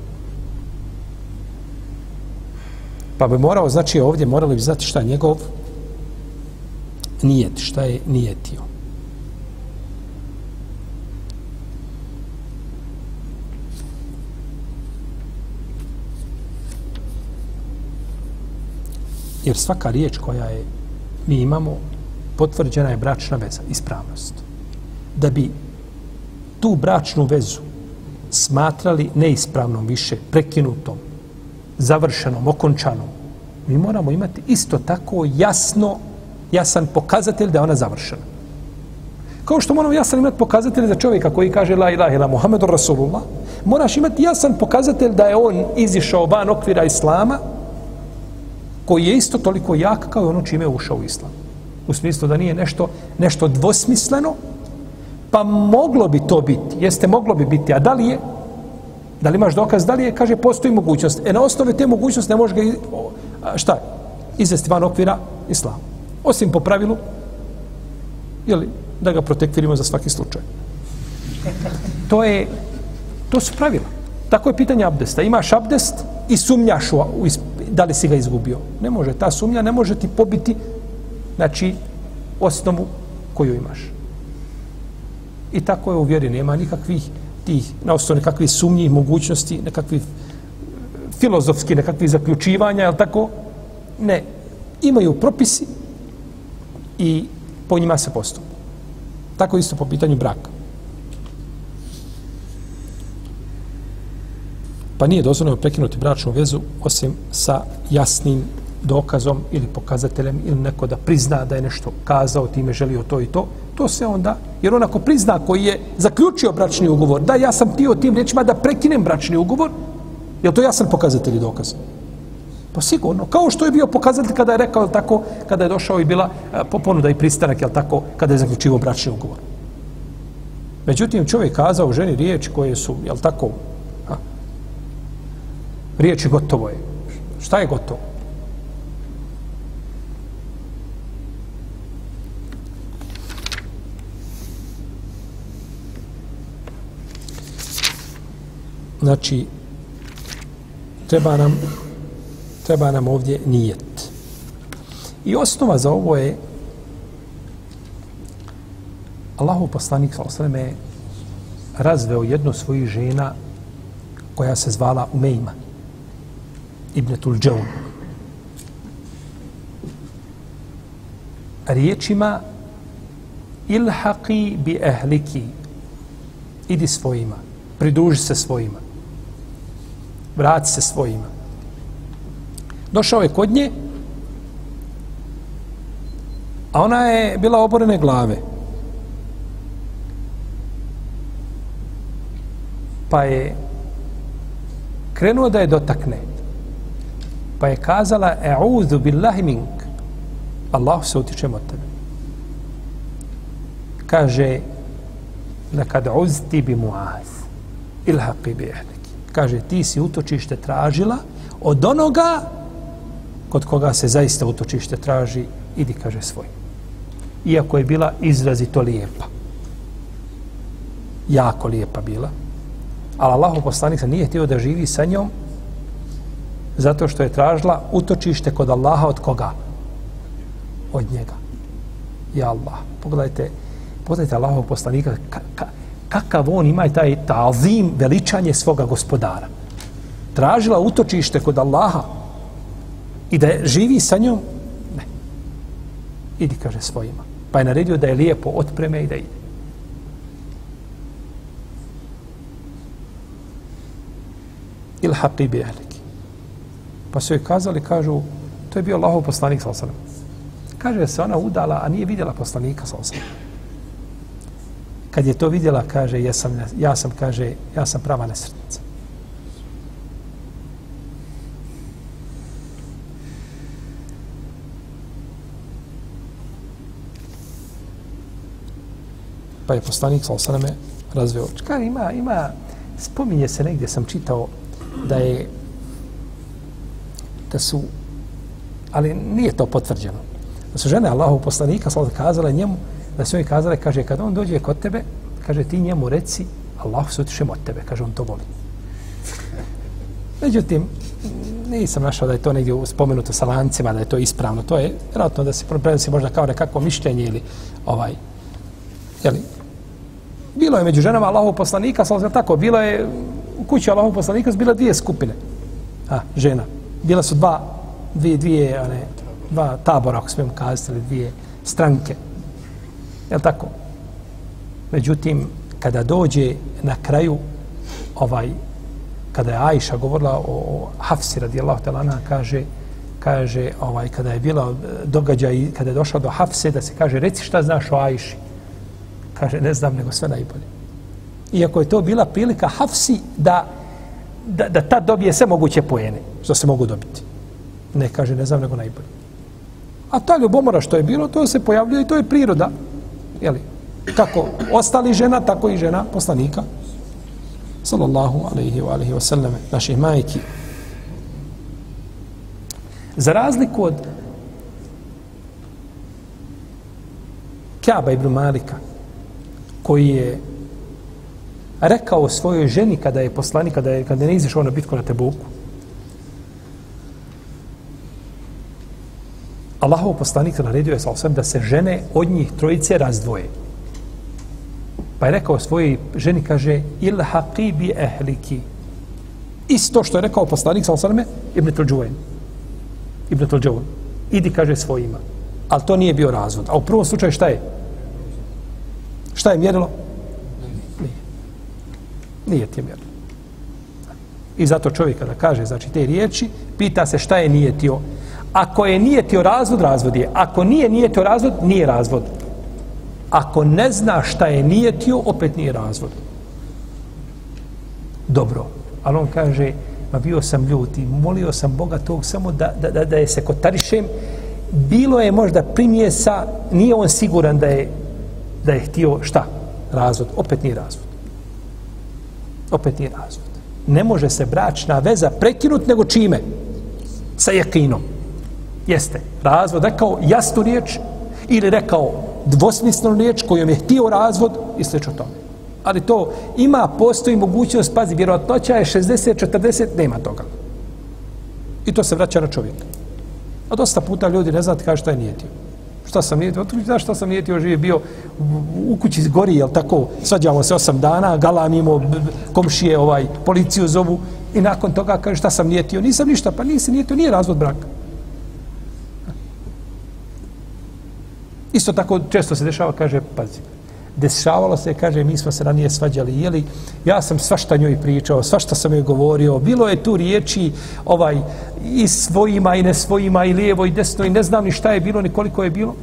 Pa bi morao, znači ovdje morali bi znati šta je njegov nijet, šta je nijetio. Jer svaka riječ koja je mi imamo, potvrđena je bračna veza, ispravnost. Da bi tu bračnu vezu smatrali neispravnom više, prekinutom, završenom, okončanom, mi moramo imati isto tako jasno, jasan pokazatelj da je ona završena. Kao što moramo jasan imati pokazatelj za čovjeka koji kaže la ilaha ila Muhammedu Rasulullah, moraš imati jasan pokazatelj da je on izišao van okvira Islama, koji je isto toliko jak kao ono čime je ušao u Islam. U smislu da nije nešto, nešto dvosmisleno, pa moglo bi to biti, jeste moglo bi biti, a da li je, da li imaš dokaz, da li je, kaže, postoji mogućnost. E na osnovi te mogućnosti ne može ga, šta, izvesti van okvira Islam. Osim po pravilu, jeli, da ga protekvirimo za svaki slučaj. To je, to su pravila. Tako je pitanje abdesta. Imaš abdest i sumnjaš u, u, da li si ga izgubio. Ne može, ta sumnja ne može ti pobiti, znači, osnovu koju imaš. I tako je u vjeri, nema nikakvih tih, na osnovu nekakvih sumnji, mogućnosti, nekakvih eh, filozofski, nekakvih zaključivanja, je tako? Ne. Imaju propisi i po njima se postupa. Tako isto po pitanju braka. Pa nije dozvoljeno prekinuti bračnu vezu osim sa jasnim dokazom ili pokazateljem ili neko da prizna da je nešto kazao, time želio to i to, to se onda, jer onako prizna koji je zaključio bračni ugovor, da ja sam tio tim rečima da prekinem bračni ugovor, je to jasan pokazatelj i dokaz? Pa sigurno, kao što je bio pokazatelj kada je rekao tako, kada je došao i bila e, ponuda i pristanak, jel tako, kada je zaključivo bračni ugovor. Međutim, čovjek kazao ženi riječi koje su, jel tako, riječi gotovo je. Šta je gotovo? Znači, treba nam, treba nam ovdje nijet. I osnova za ovo je Allahu poslanik sa osreme razveo jednu svoju žena koja se zvala Umejma. Ibnetul Džaun. Riječima ilhaqi bi ehliki idi svojima, pridruži se svojima, vrati se svojima. Došao je kod nje, a ona je bila oborene glave. Pa je krenuo da je dotakne. Pa je kazala, e'udhu billahi mink. Allah se utičem od tebe. Kaže, nekad uzti bi muaz. Ilhaqi bi ehlik. Kaže, ti si utočište tražila od onoga kod koga se zaista utočište traži, idi, kaže, svoj. Iako je bila izrazito lijepa. Jako lijepa bila. Ali Allah poslanik nije htio da živi sa njom zato što je tražila utočište kod Allaha od koga? Od njega. Ja Allah. Pogledajte, pogledajte Allahov poslanika ka, ka, kakav on ima taj tazim, veličanje svoga gospodara. Tražila utočište kod Allaha i da živi sa njom? Ne. Idi, kaže svojima. Pa je naredio da je lijepo otpreme i da ide. Ilhaqi bi ahlik. Pa su joj kazali, kažu, to je bio Allahov poslanik, sal sallam. Kaže se ona udala, a nije vidjela poslanika, sal sallam. Kad je to vidjela, kaže, ja sam, ja sam, kaže, ja sam prava nesretnica. Pa je poslanik sa osaname razveo. Kaže, ima, ima, spominje se negdje, sam čitao, da je, da su, ali nije to potvrđeno, da su žene Allahov poslanika sa kazale njemu, da su joj kazale, kaže, kad on dođe kod tebe, kaže, ti njemu reci, Allah se utišem od tebe, kaže, on to voli. Međutim, nisam našao da je to negdje spomenuto sa lancima, da je to ispravno. To je vjerojatno da se prenosi možda kao nekako mišljenje ili ovaj, jeli, bilo je među ženama Allahov poslanika, sa tako, bilo je u kući Allahov poslanika, bila dvije skupine a, žena. Bila su dva, dvije, dvije, one, dva tabora, ako smijem kazati, ili dvije stranke. Je tako? Međutim, kada dođe na kraju ovaj kada je Ajša govorila o, o Hafsi radijallahu ta'ala kaže kaže ovaj kada je bila događaj kada je došao do Hafse da se kaže reci šta znaš o Ajši kaže ne znam nego sve najbolje. Iako je to bila prilika Hafsi da da, da ta dobije sve moguće pojene što se mogu dobiti. Ne kaže ne znam nego najbolje. A ta ljubomora što je bilo to se pojavljuje i to je priroda jeli, kako ostali žena tako i žena poslanika sallallahu alaihi wa alaihi wa sallam, naših majki. Za razliku od Kjaba ibn Malika, koji je rekao svojoj ženi kada je poslanik, kada je, kada je ne izišao na bitku na Tebuku, Allahov poslanik naredio je sa da se žene od njih trojice razdvoje. Pa je rekao svojoj ženi, kaže, il bi ehliki. Isto što je rekao poslanik, sa osaname, Ibn Tulđuvain. Ibn Tulđuvain. Idi, kaže, svojima. Ali to nije bio razvod. A u prvom slučaju šta je? Šta je mjerilo? Nije. Nije ti je mjerilo. I zato čovjek kada kaže, znači, te riječi, pita se šta je nijetio. Ako je nijetio razvod, razvod je. Ako nije nijetio razvod, nije razvod ako ne zna šta je nijetio, opet nije razvod. Dobro. Ali on kaže, ma bio sam ljut i molio sam Boga tog samo da, da, da, da je se kotarišem. Bilo je možda primjesa, nije on siguran da je, da je htio šta? Razvod. Opet nije razvod. Opet nije razvod. Ne može se bračna veza prekinut nego čime? Sa jekinom. Jeste. Razvod rekao jasnu riječ ili rekao dvosmislenu riječ kojom je htio razvod i sl. tome. Ali to ima, postoji mogućnost, pazi, vjerojatnoća je 60-40, nema toga. I to se vraća na čovjeka. A dosta puta ljudi ne znate kaže šta je nijetio. Šta sam nijetio? Otkud znaš šta sam nijetio? Živi bio u kući gori, jel tako? Svađamo se osam dana, galamimo, komšije, ovaj, policiju zovu. I nakon toga kaže šta sam nijetio? Nisam ništa, pa nisi nijetio, nije razvod braka. Isto tako često se dešava, kaže, pazi, dešavalo se, kaže, mi smo se ranije svađali, jeli, ja sam svašta njoj pričao, svašta sam joj govorio, bilo je tu riječi, ovaj, i svojima, i ne svojima, i lijevo, i desno, i ne znam ni šta je bilo, ni koliko je bilo.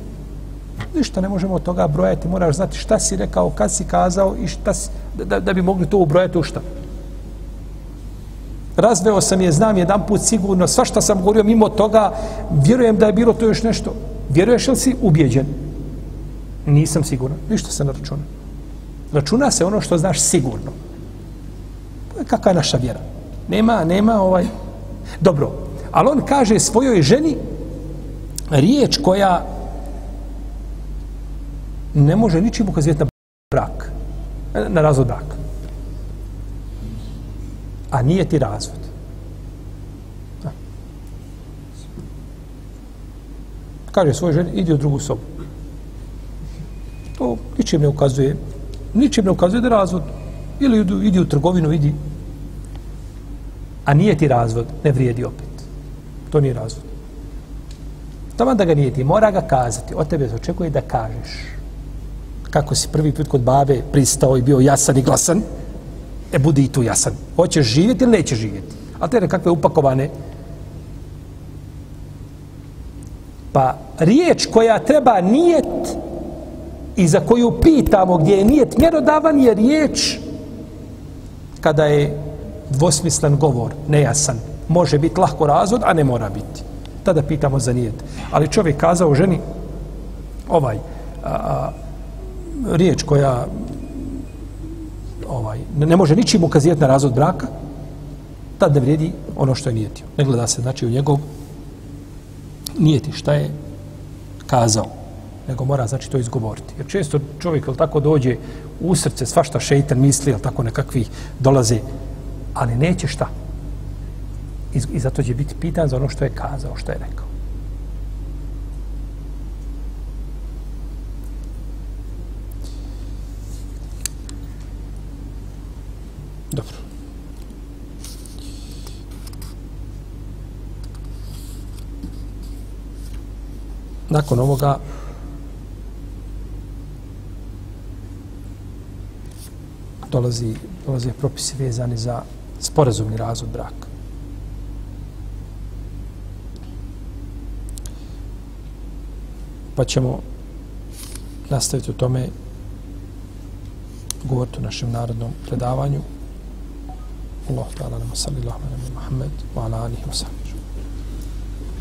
Ništa ne možemo od toga brojati, moraš znati šta si rekao, kad si kazao i šta si, da, da bi mogli to ubrojati u šta. Razveo sam je, znam jedan put sigurno, svašta sam govorio mimo toga, vjerujem da je bilo to još nešto. Vjeruješ li si ubjeđen? Nisam siguran. Ništa se ne računa. Računa se ono što znaš sigurno. Kakva je naša vjera? Nema, nema ovaj... Dobro, ali on kaže svojoj ženi riječ koja ne može ničim ukazivati na brak. Na razvod braka. A nije ti razvod. Kaže svoj ženi, idi u drugu sobu. To ničim ne ukazuje. Ničim ne ukazuje da je razvod. Ili idi, idi u trgovinu, idi. A nije ti razvod, ne vrijedi opet. To nije razvod. Tamo da ga nije ti, mora ga kazati. Od tebe se očekuje da kažeš. Kako si prvi put kod babe pristao i bio jasan i glasan, e budi i tu jasan. Hoćeš živjeti ili nećeš živjeti. A te nekakve upakovane Pa riječ koja treba nijet i za koju pitamo gdje je nijet mjerodavan je riječ kada je dvosmislen govor, nejasan. Može biti lahko razvod, a ne mora biti. Tada pitamo za nijet. Ali čovjek kazao ženi ovaj, a, a, riječ koja ovaj, ne, ne može ničim ukazivati na razvod braka, tad ne vrijedi ono što je nijetio. Ne gleda se, znači, u njegov nijeti šta je kazao, nego mora, znači, to izgovoriti. Jer često čovjek, ili tako, dođe u srce, svašta šeitan misli, ili tako, nekakvi dolaze, ali neće šta. I, I zato će biti pitan za ono što je kazao, što je rekao. Dobro. Nakon ovoga dolazi, dolazi propisi vezani za sporazumni razvod braka. Pa ćemo nastaviti o tome govoriti u našem narodnom predavanju. Allah ta'ala nama salli Allahuma nama Muhammed wa ala alihi wa sallam.